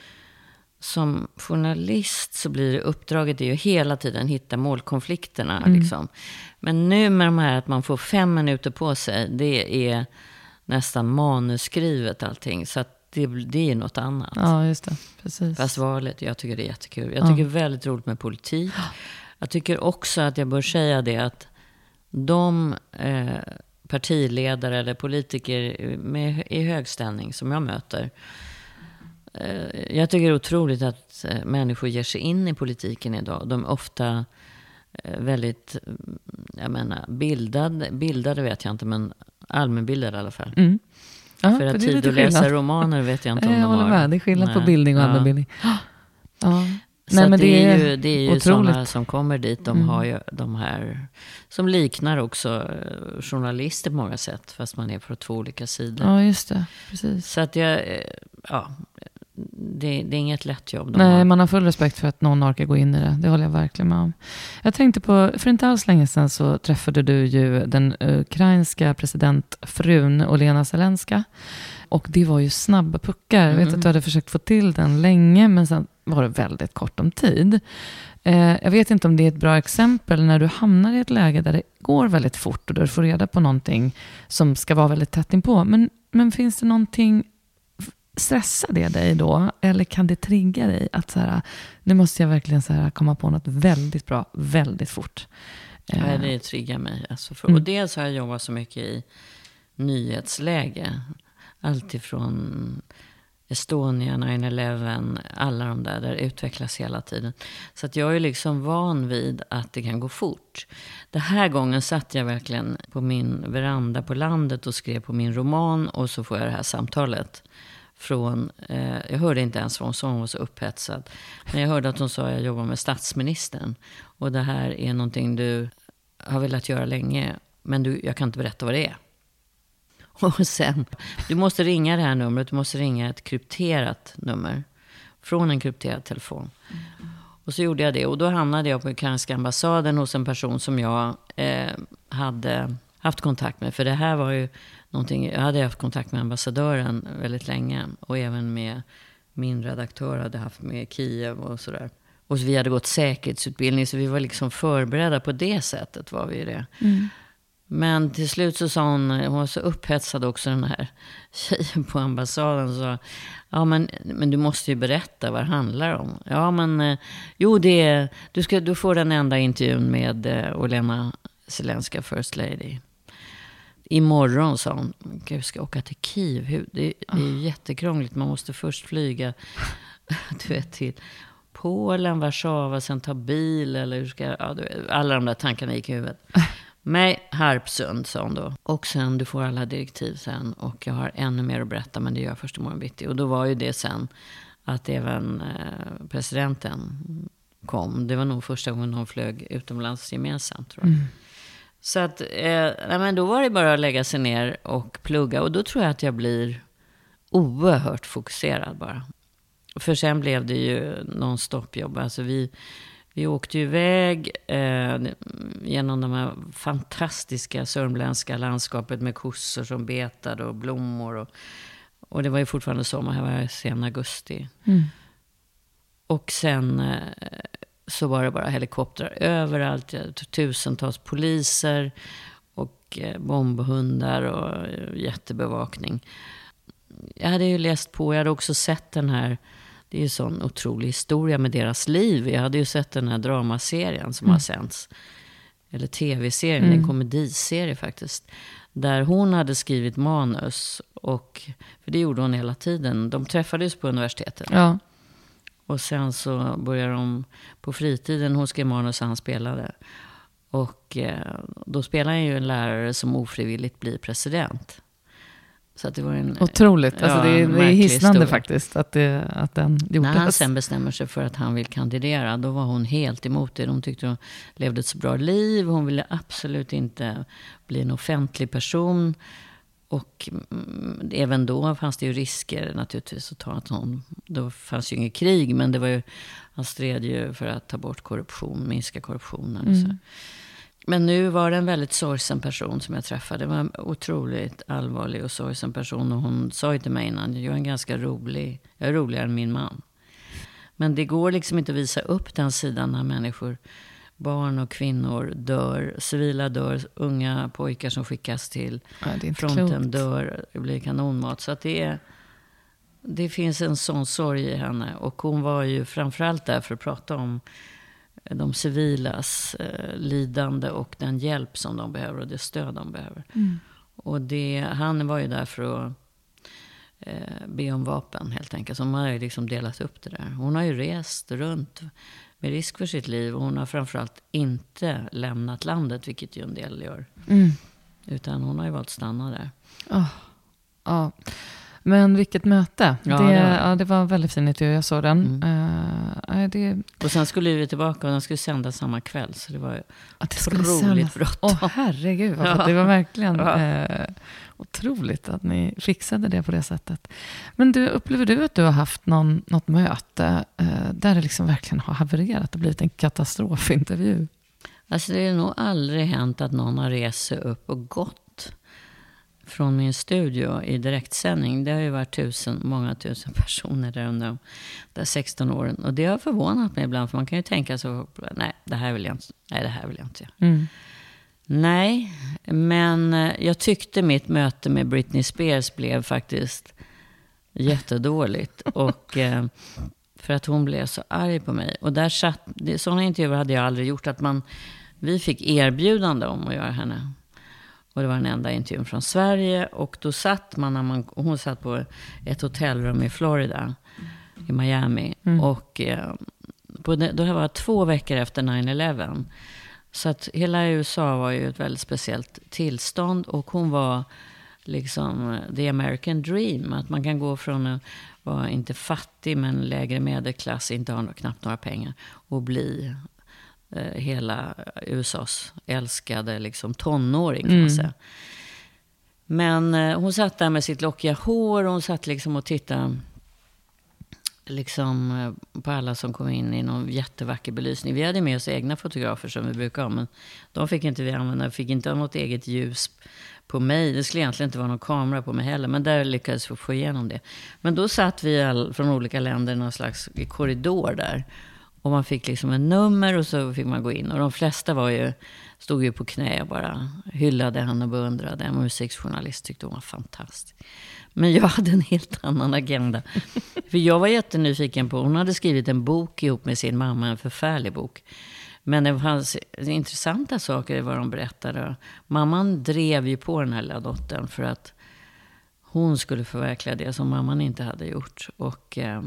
Som journalist så blir uppdraget är ju hela tiden hitta målkonflikterna. Liksom. Men nu med de här att man får fem minuter på sig, det är nästan manusskrivet allting. Så att det, det är något annat. Ja, just det. Precis. Fast valet, jag tycker det är jättekul. Jag tycker är väldigt roligt med politik. Jag tycker också att jag bör säga det att de eh, partiledare eller politiker med, i hög ställning som jag möter. Eh, jag tycker det är otroligt att eh, människor ger sig in i politiken idag. De är ofta eh, väldigt, mm, jag menar, bildade, bildade vet jag inte, men allmänbildade i alla fall. Mm. Ja, För att det tid att läsa romaner vet jag inte om jag de har. med. Det är skillnad på Nej. bildning och Ja. allmänbildning. [gasps] Ja. Så Nej, men det, är ju, det är ju sådana som kommer dit. De Mm. har ju de här, som liknar också journalister på många sätt. Fast man är på två olika sidor. ja, just det. Precis. Så att jag, ja, det, det är inget lätt jobb Nej, har. man har full respekt för att någon orkar gå in i det. Det håller jag verkligen med om. Jag tänkte på, för inte alls länge sedan så träffade du ju den ukrainska presidentfrun Olena Zelenska. Och det var ju snabba puckar. Jag vet Mm. att du hade försökt få till den länge, men sen var det väldigt kort om tid. Eh, jag vet inte om det är ett bra exempel när du hamnar i ett läge där det går väldigt fort och där du får reda på någonting som ska vara väldigt tätt inpå. Men, men finns det någonting stressar det dig då? Eller kan det trigga dig att så här, nu måste jag verkligen så här, komma på något väldigt bra, väldigt fort? Eh, Nej, det triggar mig. Alltså för, Mm. Och dels har jag jobbat så mycket i nyhetsläge. Alltifrån Estonia, 9-11, alla de där, där utvecklas hela tiden. Så att jag är liksom van vid att det kan gå fort. Den här gången satt jag verkligen på min veranda på landet och skrev på min roman och så får jag det här samtalet. Från, eh, jag hörde inte ens vad hon sa, hon var så upphetsad. Men jag hörde att hon sa att jag jobbar med statsministern. Och det här är någonting du har velat göra länge, men du, jag kan inte berätta vad det är. [laughs] Och sen, du måste ringa det här numret, du måste ringa ett krypterat nummer. Från en krypterad telefon. Och så gjorde jag det. Och då hamnade jag på ukrainska ambassaden hos en person som jag eh, hade haft kontakt med. För det här var ju någonting, jag hade haft kontakt med ambassadören väldigt länge. Och även med min redaktör hade haft med Kiev och sådär. Och vi hade gått säkerhetsutbildning, så vi var liksom förberedda på det sättet. var vi det. Mm. Men till slut så sa hon, hon var så upphetsad också den här tjejen på ambassaden. Så ja men, men du måste ju berätta vad det handlar om. Ja men, eh, jo det är, du, ska, du får den enda intervjun med eh, Olena Zelenska, First Lady. Imorgon sa hon, gud jag ska åka till Kiev. Det, är ju jättekrångligt, man måste först flyga, [laughs] du vet till Polen, Warszawa, sen ta bil eller hur ska ja, alla de där tankarna gick i huvudet. [laughs] Nej, Harpsund, sa hon då. Och sen, du får alla direktiv sen. Och jag har ännu mer att berätta, men det gör jag först imorgon bitti. Och då var ju det sen att även eh, presidenten kom. Det var nog första gången de flög utomlands gemensamt, tror jag. Mm. Så att, eh, men då var det bara att lägga sig ner och plugga. Och då tror jag att jag blir oerhört fokuserad bara. För sen blev det ju non-stop-jobb. Alltså vi vi åkte ju iväg eh, genom de här fantastiska sörmländska landskapet med kossor som betade och blommor. Och, och det var ju fortfarande sommar, här var sen augusti. Mm. Och sen eh, så var det bara helikoptrar överallt. Tusentals poliser och eh, bombhundar och eh, jättebevakning. Jag hade ju läst på, jag hade också sett den här det är ju sån otrolig historia med deras liv. Jag hade ju sett den här dramaserien som mm. har sänts. Eller tv-serien, mm. en komediserie faktiskt. Där hon hade skrivit manus. Och, för det gjorde hon hela tiden. De träffades på universitetet. Ja. Och sen så började de på fritiden. Hon skrev manus och han spelade. Och eh, då spelade han ju en lärare som ofrivilligt blir president. Så att det var en, Otroligt. Alltså det, är, det är hisnande historia. faktiskt att, det, att den gjordes. När han sen bestämmer sig för att han vill kandidera, då var hon helt emot det. Hon tyckte hon levde ett så bra liv. Hon ville absolut inte bli en offentlig person. Och mm, även då fanns det ju risker naturligtvis att ta att hon... Då fanns ju inget krig, men det var ju, han stred ju för att ta bort korruption, minska korruptionen. Mm. Så. Men nu var det en väldigt sorgsen person som jag träffade. Det var en otroligt allvarlig och sorgsen person. Och hon sa ju till mig innan, jag är en ganska rolig, jag är roligare än min man. Men det går liksom inte att visa upp den sidan när människor, barn och kvinnor dör. Civila dör, unga pojkar som skickas till ja, fronten klokt. dör. Det blir kanonmat. Så det är... Det finns en sån sorg i henne. Och hon var ju framförallt där för att prata om de civilas eh, lidande och den hjälp som de behöver och det stöd de behöver. Mm. Och det, han var ju där för att eh, be om vapen helt enkelt. Så hon har ju liksom delat upp det där. Hon har ju rest runt med risk för sitt liv. Och hon har framförallt inte lämnat landet, vilket ju en del gör. Mm. Utan hon har ju valt att stanna där. Oh. Oh. Men vilket möte. Ja, det, det, var. Ja, det var en väldigt fin intervju. Jag såg den. Mm. Uh, det... Och sen skulle vi tillbaka och den skulle sändas samma kväll. Så det var otroligt bråttom. Åh oh, herregud. [laughs] Ja. Det var verkligen ja. uh, otroligt att ni fixade det på det sättet. Men du, upplever du att du har haft någon, något möte uh, där det liksom verkligen har havererat och blivit en katastrofintervju? Alltså det har nog aldrig hänt att någon har rest sig upp och gått från min studio i direktsändning. Det har ju varit tusen, många tusen personer där under de där 16 åren. Och det har förvånat mig ibland, för man kan ju tänka så, nej, det här vill jag inte, nej, det här vill jag inte mm. Nej, men eh, jag tyckte mitt möte med Britney Spears blev faktiskt jättedåligt. [laughs] Och, eh, för att hon blev så arg på mig. Och där satt, sådana intervjuer hade jag aldrig gjort. Att man, vi fick erbjudande om att göra henne och det var den enda intervjun från Sverige. Och då satt man, när man hon satt på ett hotellrum i Florida, i Miami. Mm. Och eh, på det, då var det två veckor efter 9-11. Så att hela USA var ju ett väldigt speciellt tillstånd. Och hon var liksom the American dream. Att man kan gå från att vara inte fattig men lägre medelklass, inte ha knappt några pengar. Och bli eh, hela USAs älskade liksom, tonåring kan mm. man säga. Men eh, hon satt där med sitt lockiga hår och hon satt liksom och tittade liksom eh, på alla som kom in i någon jättevacker belysning. Vi hade med oss egna fotografer som vi brukar ha, men de fick inte vi använda. Vi fick inte ha något eget ljus på mig. Det skulle egentligen inte vara någon kamera på mig heller, men där lyckades vi få igenom det. Men då satt vi all, från olika länder i någon slags korridor där. Och man fick liksom en nummer och så fick man gå in. Och de flesta var ju, stod ju på knä och bara hyllade henne och beundrade. En musikjournalist tyckte hon var fantastisk. Men jag hade en helt annan agenda. [laughs] För jag var jättenyfiken på, hon hade skrivit en bok ihop med sin mamma, en förfärlig bok. Men det fanns intressanta saker i vad de berättade. Mamman drev ju på den här lilla dottern för att hon skulle förverkliga det som mamman inte hade gjort. Och eh,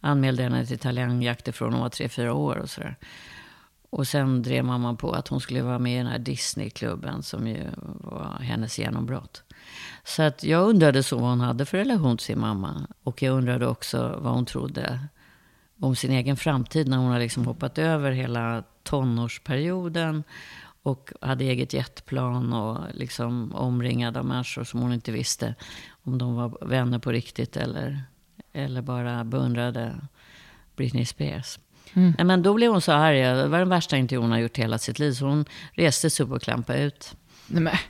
anmälde henne till talangjakter från hon var tre, fyra år och sådär. Och sen drev mamman på att hon skulle vara med i den här Disneyklubben som ju var hennes genombrott. Så att jag undrade så vad hon hade för relation till sin mamma. Och jag undrade också vad hon trodde om sin egen framtid när hon har liksom hoppat över hela tonårsperioden och hade eget jetplan och liksom omringad av människor som hon inte visste om de var vänner på riktigt eller, eller bara beundrade Britney Spears. Mm. Men då blev hon så arg. Det var den värsta intervjun hon har gjort hela sitt liv. Så hon reste sig upp och klampade ut. Nej,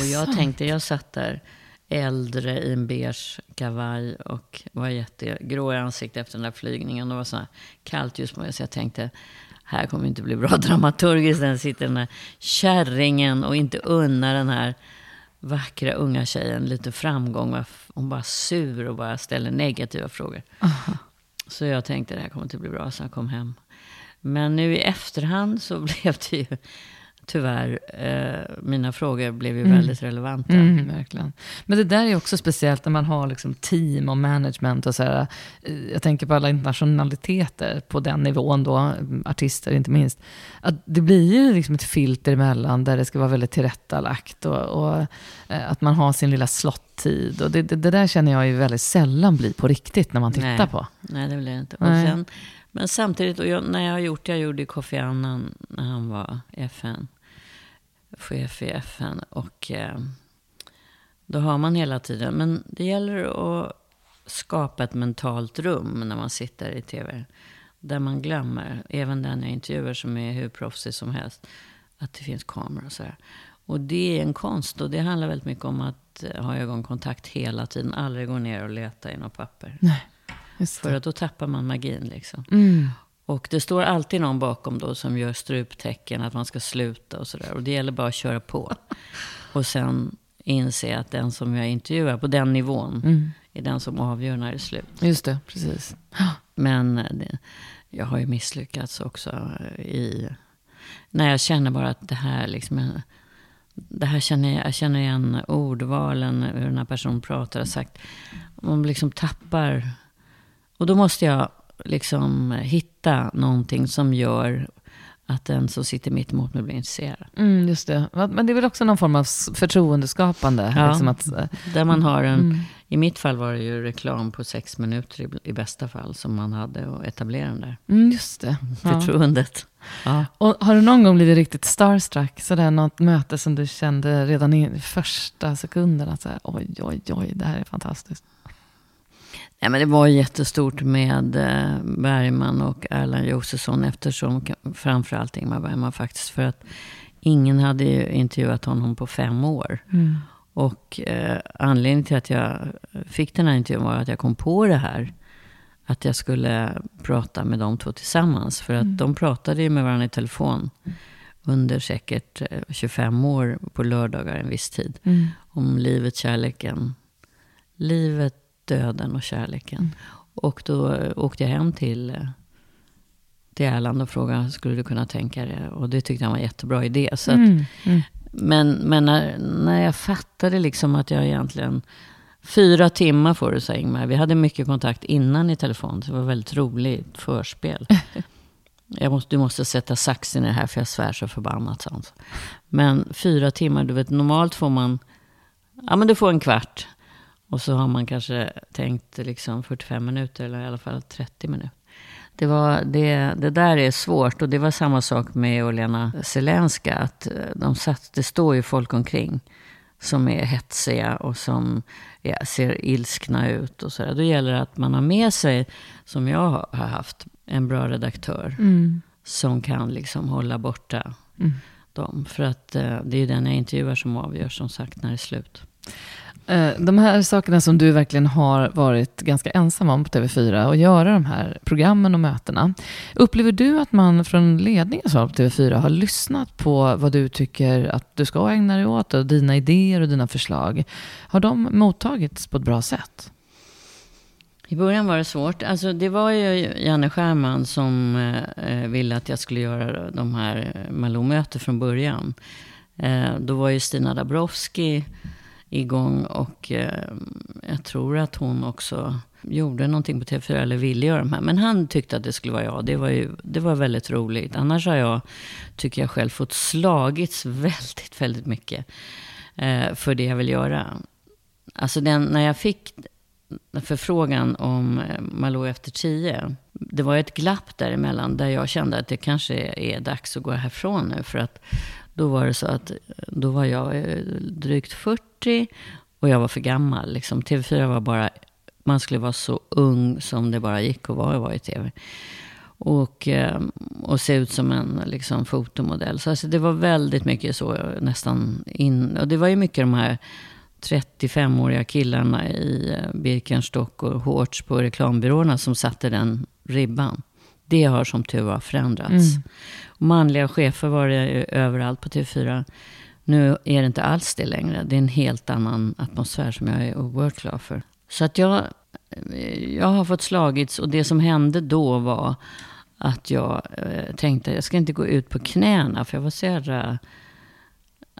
och jag tänkte, jag satt där äldre i en beige kavaj och var jättegrå i ansiktet efter den där flygningen. Det var så kallt just nu, så jag tänkte, här kommer inte bli bra [laughs] dramaturgiskt. Den sitter den här kärringen och inte unnar den här vackra unga tjejen lite framgång. Hon bara sur och bara ställer negativa frågor. Aha. Så jag tänkte, det här kommer inte bli bra, så jag kom hem. Men nu i efterhand så [laughs] blev det ju tyvärr, eh, mina frågor blev ju mm. väldigt relevanta. Mm, verkligen. Men det där är också speciellt när man har liksom team och management. och så här, eh, Jag tänker på alla internationaliteter på den nivån, då, artister inte minst. Att det blir ju liksom ett filter emellan där det ska vara väldigt tillrättalagt. Och, och eh, att man har sin lilla slottid. Och det, det, det, där känner jag ju väldigt sällan blir på riktigt när man tittar Nej. på. Nej, det blir det inte. Och sen, men samtidigt, och jag, när jag har gjort det jag gjorde Kofi Annan när han var FN chef i FN. Och eh, då har man hela tiden, men det gäller att skapa ett mentalt rum när man sitter i tv. Där man glömmer, även den jag intervjuar som är hur proffsig som helst, att det finns kameror och sådär. Och det är en konst och det handlar väldigt mycket om att ha ögonkontakt hela tiden. Aldrig gå ner och leta i något papper. Nej, för att då tappar man magin liksom. Mm. Och det står alltid någon bakom då som gör struptecken, att man ska sluta och sådär. Och det gäller bara att köra på. [laughs] Och sen inse att den som jag intervjuar på den nivån mm. är den som avgör när det är slut. Just det, precis. [gasps] Men eh, det, jag har ju misslyckats också i... När jag känner bara att det här liksom... Det här känner jag, jag känner igen ordvalen, hur den här personen pratar och sagt. Man liksom tappar... Och då måste jag liksom hitta någonting som gör att den som sitter mitt emot mig blir intresserad. Mm, just det. Men det är väl också någon form av förtroendeskapande? Ja, liksom att, där man har en... Mm. I mitt fall var det ju reklam på sex minuter i, i bästa fall som man hade och etablera den där. Mm, just det. [laughs] Förtroendet. Ja. Och har du någon gång blivit riktigt starstruck? Sådär något möte som du kände redan i första sekunden att så här, oj, oj, oj, det här är fantastiskt. Ja, men det var jättestort med eh, Bergman och Erland Josefsson eftersom framförallt Ingmar Bergman faktiskt. För att ingen hade ju intervjuat honom på fem år. Mm. Och eh, anledningen till att jag fick den här intervjun var att jag kom på det här. Att jag skulle prata med de två tillsammans. För att mm. de pratade ju med varandra i telefon. Under säkert 25 eh, år på lördagar en viss tid. Mm. Om livet, kärleken. Livet, döden och kärleken. Mm. Och då åkte jag hem till, eh, till Erland och frågade, skulle du kunna tänka dig? Och det tyckte han var en jättebra idé. Så att, mm. Mm. Men, men när, när jag fattade liksom att jag egentligen... Fyra timmar får du, sa Ingmar. Vi hade mycket kontakt innan i telefon. Så det var väldigt roligt förspel. [laughs] Jag måste, du måste sätta saxen i det här för jag svär så förbannat. Sånt. Men fyra timmar, du vet normalt får man... Ja men du får en kvart. Och så har man kanske tänkt liksom 45 minuter eller i alla fall 30 minuter. Det, var, det, det där är svårt och det var samma sak med Olena Zelenska. Att de satt, det står ju folk omkring som är hetsiga och som ja, ser ilskna ut. och så där. Då gäller det att man har med sig, som jag har haft, en bra redaktör. Mm. Som kan liksom hålla borta Mm. dem. För att eh, det är ju den jag intervjuar som avgör som sagt när det är slut. Eh, de här sakerna som du verkligen har varit ganska ensam om på TV4 och göra de här programmen och mötena. Upplever du att man från ledningen på TV4 har lyssnat på vad du tycker att du ska ägna dig åt och dina idéer och dina förslag? Har de mottagits på ett bra sätt? I början var det svårt. Alltså, det var ju Janne Scherman som eh, ville att jag skulle göra de här Malou-möten från början. Eh, då var ju Stina Dabrowski igång och eh, jag tror att hon också gjorde någonting på TV4 eller ville göra de här. Men han tyckte att det skulle vara jag. Det var, ju, det var väldigt roligt. Annars har jag, tycker jag själv, fått slagits [laughs] väldigt, väldigt mycket eh, för det jag vill göra. Alltså den, när jag fick förfrågan om eh, Malou efter tio. Det var ett glapp däremellan där jag kände att det kanske är dags att gå härifrån nu. För att då var det så att då var jag eh, drygt 40 och jag var för gammal. Liksom. TV4 var bara, man skulle vara så ung som det bara gick att vara, vara i TV. Och, eh, och se ut som en liksom, fotomodell. Så alltså, det var väldigt mycket så nästan in. Och det var ju mycket de här 35-åriga killarna i eh, Birkenstock och Hårts på reklambyråerna som satte den ribban. Det har som tur var förändrats. Mm. Manliga chefer var det ju överallt på TV4. Nu är det inte alls det längre. Det är en helt annan atmosfär som jag är oerhört glad för. Så att jag, jag har fått slagits och det som hände då var att jag eh, tänkte jag ska inte gå ut på knäna för jag var så jävla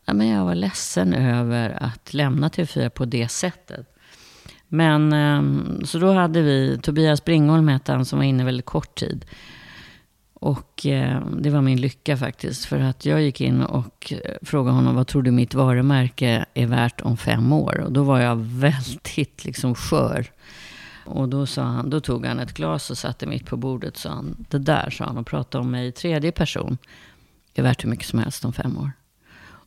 ja, men jag var ledsen över att lämna TV4 på det sättet. Men eh, så då hade vi, Tobias Bringholm hette han som var inne väldigt kort tid. Och eh, det var min lycka faktiskt. För att jag gick in och eh, frågade honom, vad tror du mitt varumärke är värt om fem år? Och då var jag [laughs] väldigt liksom skör. Och då, sa han, då tog han ett glas och satte mitt på bordet. Sa han, det där, sa han och pratade om mig i tredje person. är värt hur mycket som helst om fem år.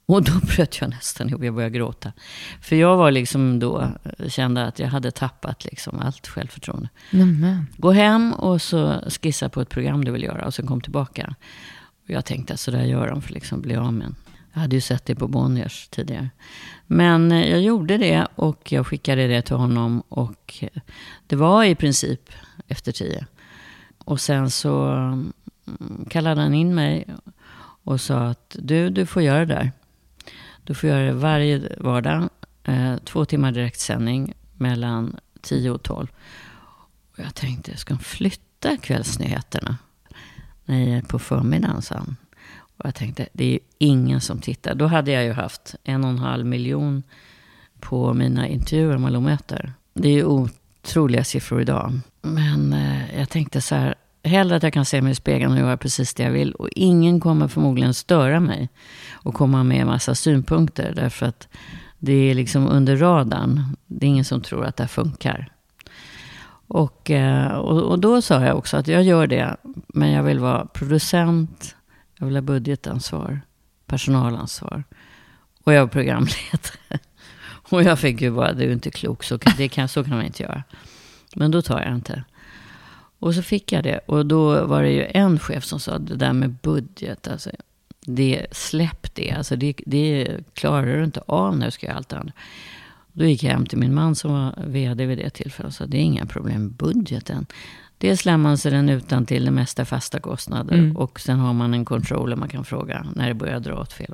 Och då bröt jag nästan ihop, jag började gråta. För jag var liksom då, kände att jag hade tappat liksom allt självförtroende. Nämen. Gå hem och så skissa på ett program du vill göra och sen kom tillbaka. Och jag tänkte att så där gör de för liksom bli av med en. Jag hade ju sett det på Bonniers tidigare. Men eh, jag gjorde det och jag skickade det till honom och eh, det var i princip efter tio. Och sen så mm, kallade han in mig och sa att du, du får göra det där. Du får göra det varje vardag. Eh, två timmar direktsändning mellan 10 och 12. Och jag tänkte, ska de flytta kvällsnyheterna? Nej, på förmiddagen, sa han. Och jag tänkte, det är ju ingen som tittar. Då hade jag ju haft en och en halv miljon på mina intervjuer och Malou-möten. Det är ju otroliga siffror idag. Men eh, jag tänkte så här, hellre att jag kan se mig i spegeln och göra precis det jag vill. Och ingen kommer förmodligen störa mig och komma med en massa synpunkter. Därför att det är liksom under radarn. Det är ingen som tror att det här funkar. Och, eh, och, och då sa jag också att jag gör det, men jag vill vara producent, jag vill ha budgetansvar, personalansvar och jag är programledare. [laughs] Och jag fick ju bara, du är inte klok, så kan, det kan, så kan man inte göra. Men då tar jag inte. Och så fick jag det. Och då var det ju en chef som sa, det där med budget, alltså, det, släpp det. Alltså det, det klarar du inte av du ska göra allt annat. Då gick jag hem till min man som var vd vid det tillfället och sa, det är inga problem med budgeten. Dels lär man sig den utan till det mesta fasta kostnader. Mm. Och sen har man en controller man kan fråga när det börjar dra åt fel.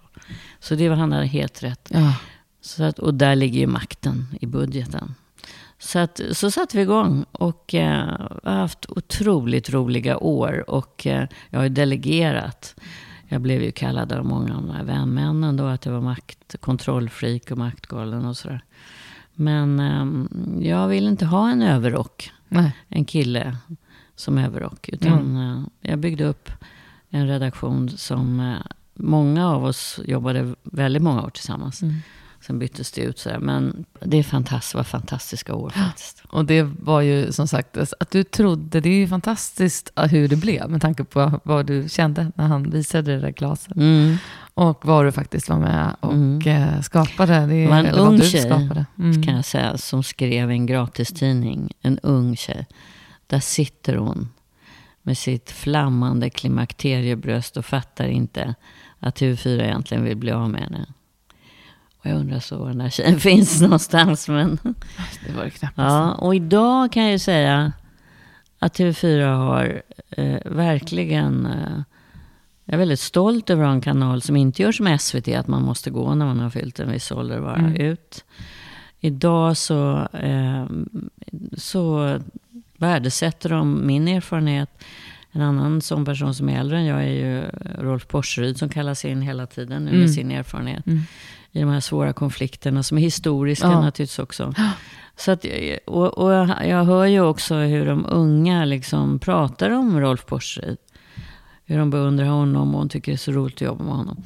Så det var han hade helt rätt. Ja. Så att, och där ligger ju makten i budgeten. Så, att, så satte vi igång och eh, har haft otroligt roliga år. Och eh, jag har ju delegerat. Jag blev ju kallad av många av de här vänmännen då att jag var makt, kontrollfreak och maktgalen och sådär. Men eh, jag vill inte ha en överrock. Nej. En kille som överrock. Utan eh, jag byggde upp en redaktion som eh, många av oss jobbade väldigt många år tillsammans. Mm. Sen byttes det ut sådär. Men det är fantastiskt, var fantastiska år faktiskt. Och det var ju som sagt, att du trodde, det är ju fantastiskt hur det blev med tanke på vad du kände när han visade det där glaset. Mm. Och vad du faktiskt var med och mm. skapade. Det, var en ung tjej, mm. kan jag säga, som skrev en gratistidning. En ung tjej. Där sitter hon med sitt flammande klimakteriebröst och fattar inte att TV4 egentligen vill bli av med henne. Och jag undrar så var den här tjejen [laughs] finns någonstans. Men... Det var det knappt. Ja, och idag kan jag ju säga att TV4 har eh, verkligen... Eh, jag är väldigt stolt över att ha en kanal som inte gör som SVT, att man måste gå när man har fyllt en viss ålder och vara mm. ut. Idag så, eh, så värdesätter de min erfarenhet. En annan sån person som är äldre än jag är ju Rolf Porseryd som kallas in hela tiden nu mm. med sin erfarenhet. Mm. I de här svåra konflikterna som är historiska ja. naturligtvis också. Så att, och, och jag hör ju också hur de unga liksom pratar om Rolf Porseryd. Hur de beundrar honom och hon tycker det är så roligt att jobba med honom.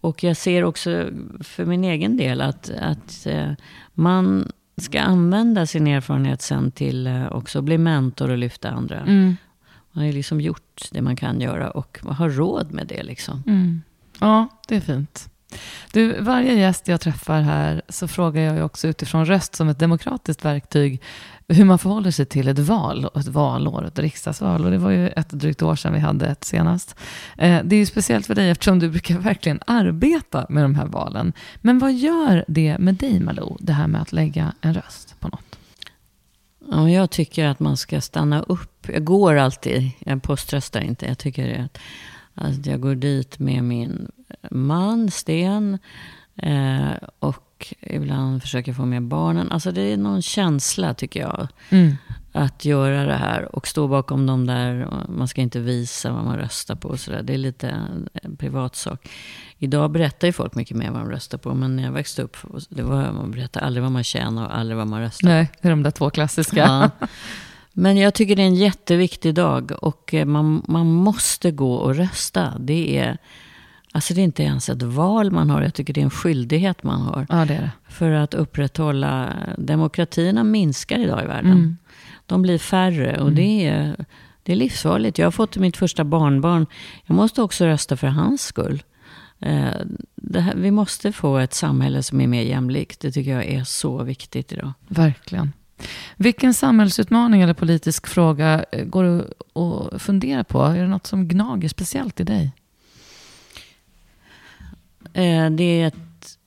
Och jag ser också för min egen del att, att eh, man ska använda sin erfarenhet sen till eh, också bli mentor och lyfta andra. Mm. Man har ju liksom gjort det man kan göra och har råd med det. Liksom. Mm. Ja, det är fint. Du, varje gäst jag träffar här så frågar jag också utifrån röst som ett demokratiskt verktyg hur man förhåller sig till ett val, ett valår, ett riksdagsval. Och det var ju ett drygt år sedan vi hade ett senast. Eh, det är ju speciellt för dig eftersom du brukar verkligen arbeta med de här valen. Men vad gör det med dig Malou, det här med att lägga en röst på något? Ja, jag tycker att man ska stanna upp. Jag går alltid, jag poströstar inte. Jag tycker att, att jag går dit med min man, Sten. Eh, och ibland försöker få med barnen. Alltså det är någon känsla tycker jag. Mm. Att göra det här och stå bakom dem där. Man ska inte visa vad man röstar på och sådär. Det är lite en privatsak. Idag berättar ju folk mycket mer vad de röstar på. Men när jag växte upp, det var, man berättade aldrig vad man tjänar och aldrig vad man röstar Nej, det är de där två klassiska. Ja. Men jag tycker det är en jätteviktig dag. Och eh, man, man måste gå och rösta. Det är Alltså det är inte ens ett val man har, jag tycker det är en skyldighet man har. Ja, det det. För att upprätthålla, demokratierna minskar idag i världen. Mm. De blir färre och mm. det, är, det är livsfarligt. Jag har fått mitt första barnbarn, jag måste också rösta för hans skull. Eh, här, vi måste få ett samhälle som är mer jämlikt. Det tycker jag är så viktigt idag. Verkligen. Vilken samhällsutmaning eller politisk fråga eh, går du att fundera på? Är det något som gnager speciellt i dig? Eh, det är ett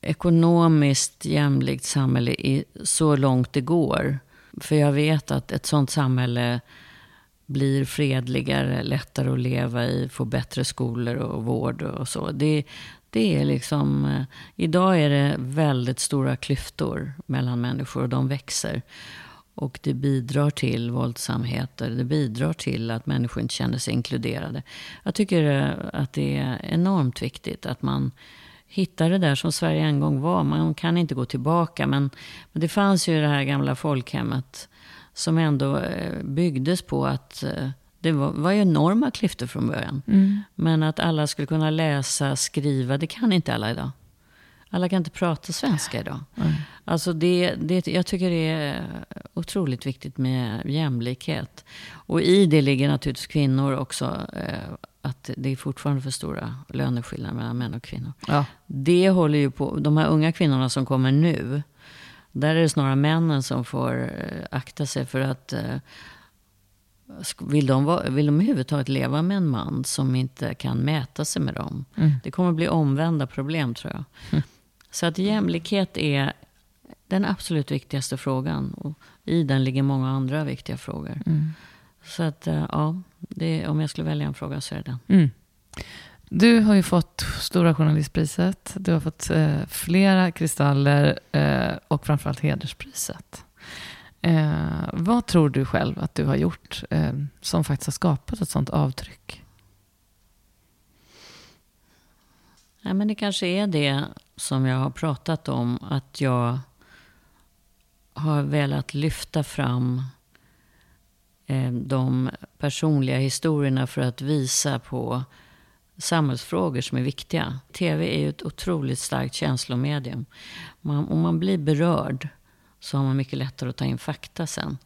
ekonomiskt jämlikt samhälle i så långt det går. För jag vet att ett sånt samhälle blir fredligare, lättare att leva i, får bättre skolor och vård och så. Det, det är liksom, eh, idag är det väldigt stora klyftor mellan människor och de växer. Och det bidrar till våldsamheter. Det bidrar till att människor inte känner sig inkluderade. Jag tycker eh, att det är enormt viktigt att man hittar det där som Sverige en gång var. Man kan inte gå tillbaka. Men, men det fanns ju det här gamla folkhemmet. Som ändå eh, byggdes på att eh, det var, var ju enorma klyftor från början. Mm. Men att alla skulle kunna läsa, skriva, det kan inte alla idag. Alla kan inte prata svenska idag. Mm. Alltså det, det, jag tycker det är otroligt viktigt med jämlikhet. Och i det ligger naturligtvis kvinnor också. Eh, att det är fortfarande för stora löneskillnader mellan män och kvinnor. Ja. Det håller ju på, de här unga kvinnorna som kommer nu. Där är det snarare männen som får eh, akta sig för att eh, vill de, vill de överhuvudtaget leva med en man som inte kan mäta sig med dem? Mm. Det kommer bli omvända problem tror jag. Mm. Så att jämlikhet är den absolut viktigaste frågan. Och i den ligger många andra viktiga frågor. Mm. Så att, eh, ja, det, om jag skulle välja en fråga så är det den. Mm. Du har ju fått Stora Journalistpriset. Du har fått eh, flera kristaller eh, och framförallt Hederspriset. Eh, vad tror du själv att du har gjort eh, som faktiskt har skapat ett sånt avtryck? Ja, men det kanske är det som jag har pratat om. Att jag har velat lyfta fram eh, de personliga historierna för att visa på samhällsfrågor som är viktiga. TV är ju ett otroligt starkt känslomedium. Man, om man blir berörd så har man mycket lättare att ta in fakta sen.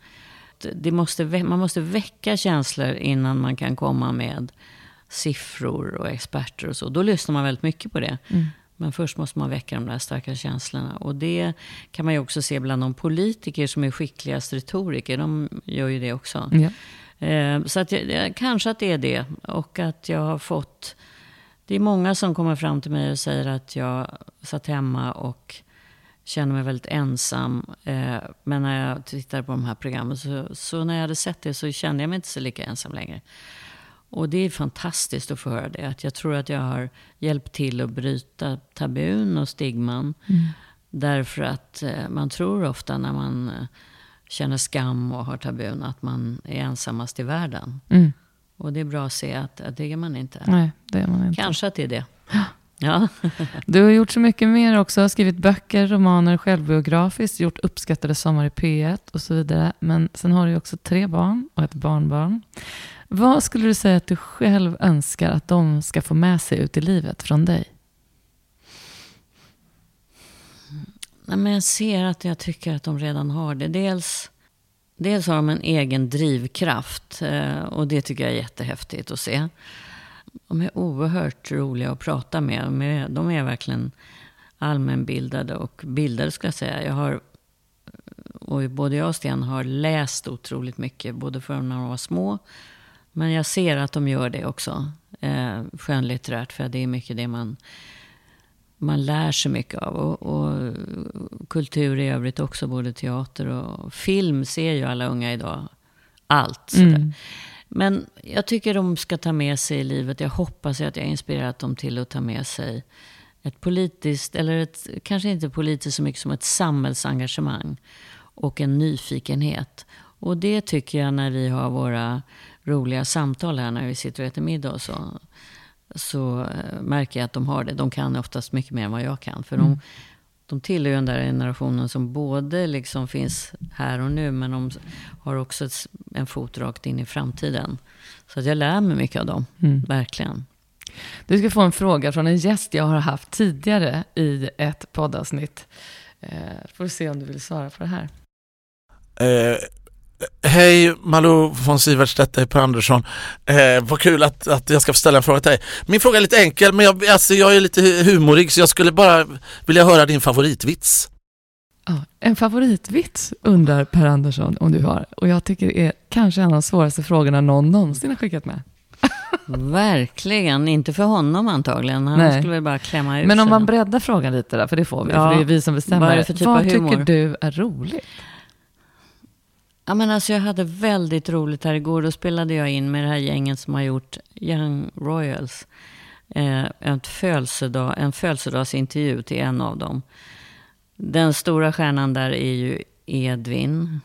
Det måste, man måste väcka känslor innan man kan komma med siffror och experter och så. Då lyssnar man väldigt mycket på det. Mm. Men först måste man väcka de där starka känslorna. Och det kan man ju också se bland de politiker som är skickligast retoriker. De gör ju det också. Ja. Eh, så att jag, kanske att det är det. Och att jag har fått... Det är många som kommer fram till mig och säger att jag satt hemma och känner mig väldigt ensam. Eh, men när jag tittar på de här programmen så, så, när jag hade sett det så kände jag mig inte så lika ensam längre. Och det är fantastiskt att få höra det. Att jag tror att jag har hjälpt till att bryta tabun och stigman. Mm. Därför att eh, man tror ofta när man eh, känner skam och har tabun att man är ensammast i världen. Mm. Och det är bra att se att, att det är man inte. Nej, det är man inte. Kanske att det är det. Ja. [laughs] du har gjort så mycket mer också. Skrivit böcker, romaner, självbiografiskt, gjort uppskattade sommar i P1 och så vidare. Men sen har du också tre barn och ett barnbarn. Vad skulle du säga att du själv önskar att de ska få med sig ut i livet från dig? Nej, men jag ser att jag tycker att de redan har det. Dels, dels har de en egen drivkraft eh, och det tycker jag är jättehäftigt att se. De är oerhört roliga att prata med. De är, de är verkligen allmänbildade och bildade skulle jag säga. Jag har, och både jag och Sten har läst otroligt mycket, både för när de var små men jag ser att de gör det också. Eh, skönlitterärt, för det är mycket det man, man lär sig mycket av. Och, och, kultur i övrigt också, både teater och film ser ju alla unga idag. Allt. Mm. Men jag tycker de ska ta med sig i livet, jag hoppas att jag har inspirerat dem till att ta med sig ett politiskt, eller ett, kanske inte politiskt så mycket som ett samhällsengagemang och en nyfikenhet. Och det tycker jag när vi har våra roliga samtal här när vi sitter och äter middag och så, så eh, märker jag att de har det. De kan oftast mycket mer än vad jag kan. För mm. de, de tillhör ju den där generationen som både liksom finns här och nu, men de har också ett, en fot rakt in i framtiden. Så att jag lär mig mycket av dem, mm. verkligen. Du ska få en fråga från en gäst jag har haft tidigare i ett poddavsnitt. Eh, får se om du vill svara på det här. Eh, Hej Malou von Sivertstedt, hej Per Andersson. Eh, vad kul att, att jag ska få ställa en fråga till dig. Min fråga är lite enkel men jag, alltså, jag är lite humorig så jag skulle bara vilja höra din favoritvits. Ja, en favoritvits undrar Per Andersson om du har. Och jag tycker det är kanske en av de svåraste frågorna någon någonsin har skickat med. [laughs] Verkligen, inte för honom antagligen. Han Nej. skulle väl bara klämma ut Men om man breddar frågan lite då, för det får vi, ja. för det är vi som bestämmer. Vad, är det för typ Vad tycker du är roligt? Ja, men alltså jag hade väldigt roligt här igår. Då spelade jag in med det här gänget som har gjort Young Royals. Eh, en, födelsedag, en födelsedagsintervju till en av dem. Den stora stjärnan där är ju Edvin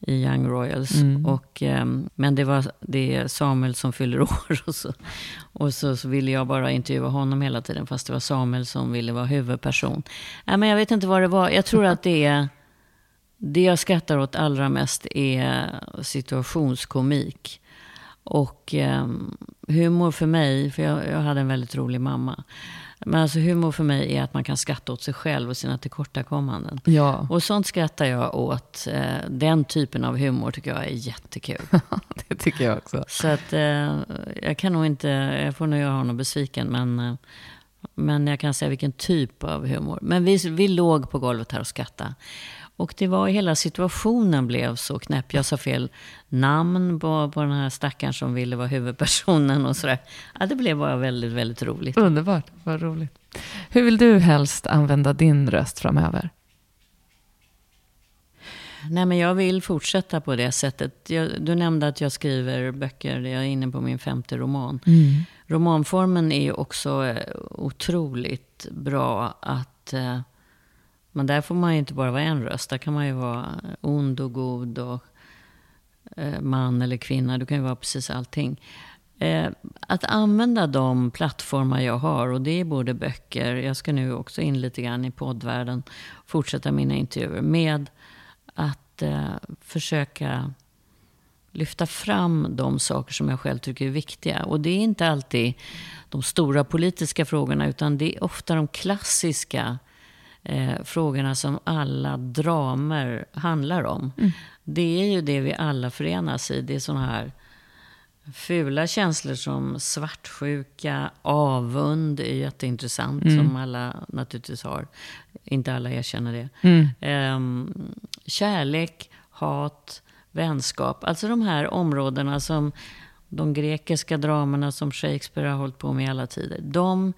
i Young Royals. Mm. Och, eh, men det, var, det är Samuel som fyller [laughs] år. Och, så, och så, så, ville jag bara intervjua honom hela tiden. Fast det var Samuel som ville vara huvudperson. Ja, men jag vet inte vad det var. Jag tror att det är... Det jag skrattar åt allra mest är situationskomik. Och eh, humor för mig, för jag, jag, hade en väldigt rolig mamma. Men alltså humor för mig är att man kan skratta åt sig själv och sina tillkortakommanden. Ja. Och sånt skrattar jag åt. Eh, den typen av humor tycker jag är jättekul. [laughs] det tycker jag också. Så att eh, jag kan nog inte, jag får nog göra honom besviken. Men, eh, men jag kan säga vilken typ av humor. Men vi, vi låg på golvet här och skrattade. Och det var hela situationen blev så knäpp. Jag sa fel namn på, på den här stackaren som ville vara huvudpersonen och sådär. Ja, det blev bara väldigt, väldigt roligt. Underbart, vad roligt. Hur vill du helst använda din röst framöver? Nej, men jag vill fortsätta på det sättet. Jag, du nämnde att jag skriver böcker. Jag är inne på min femte roman. Mm. Romanformen är ju också eh, otroligt bra att eh, men där får man ju inte bara vara en röst. Där kan man ju vara ond och god och eh, man eller kvinna. Du kan ju vara precis allting. Eh, att använda de plattformar jag har, och det är både böcker, jag ska nu också in lite grann i poddvärlden, fortsätta mina intervjuer, med att eh, försöka lyfta fram de saker som jag själv tycker är viktiga. Och det är inte alltid de stora politiska frågorna, utan det är ofta de klassiska eh, frågorna som alla dramer handlar om. Mm. Det är ju det vi alla förenas i. Det är sådana här fula känslor som svartsjuka, avund är jätteintressant, mm. som alla naturligtvis har. Inte alla erkänner det. Mm. Eh, kärlek, hat, vänskap. Alltså de här områdena som de grekiska dramerna som Shakespeare har hållit på med i alla tider. De,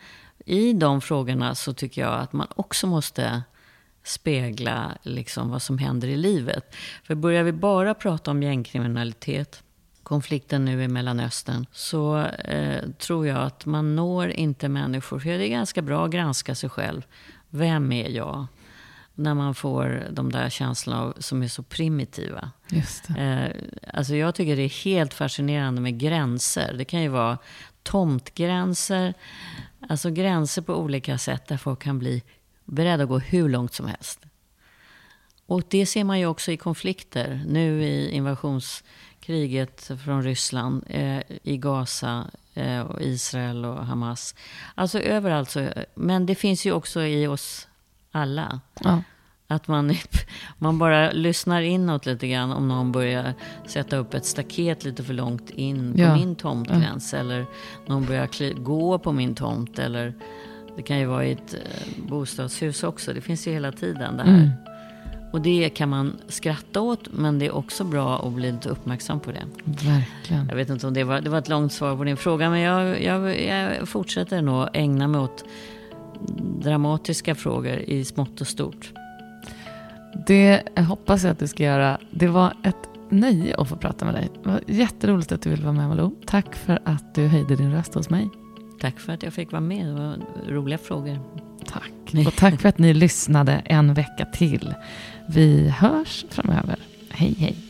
I de frågorna så tycker jag att man också måste spegla liksom vad som händer i livet. För börjar vi bara prata om gängkriminalitet, konflikten nu i Mellanöstern, så eh, tror jag att man når inte människor. För det är ganska bra att granska sig själv. Vem är jag? När man får de där känslorna som är så primitiva. Just eh, alltså jag tycker det är helt fascinerande med gränser. Det kan ju vara tomtgränser, alltså gränser på olika sätt där folk kan bli beredda att gå hur långt som helst. Och det ser man ju också i konflikter. Nu i invasionskriget från Ryssland, eh, i Gaza, eh, och Israel och Hamas. Alltså överallt så. Men det finns ju också i oss alla. Ja. Att man, [laughs] man bara lyssnar inåt lite grann om någon börjar sätta upp ett staket lite för långt in på ja. min tomtgräns. Ja. Eller någon börjar gå på min tomt. Eller det kan ju vara i ett eh, bostadshus också. Det finns ju hela tiden det här. Mm. Och det kan man skratta åt, men det är också bra att bli lite uppmärksam på det. Verkligen. Jag vet inte om det var, det var ett långt svar på din fråga, men jag, jag, jag fortsätter nog ägna mig åt dramatiska frågor i smått och stort. Det hoppas jag att du ska göra. Det var ett nöje att få prata med dig. Det var jätteroligt att du ville vara med Malou. Tack för att du höjde din röst hos mig. Tack för att jag fick vara med. Det var roliga frågor. Tack. Och tack för att ni lyssnade en vecka till. Vi hörs framöver. Hej hej.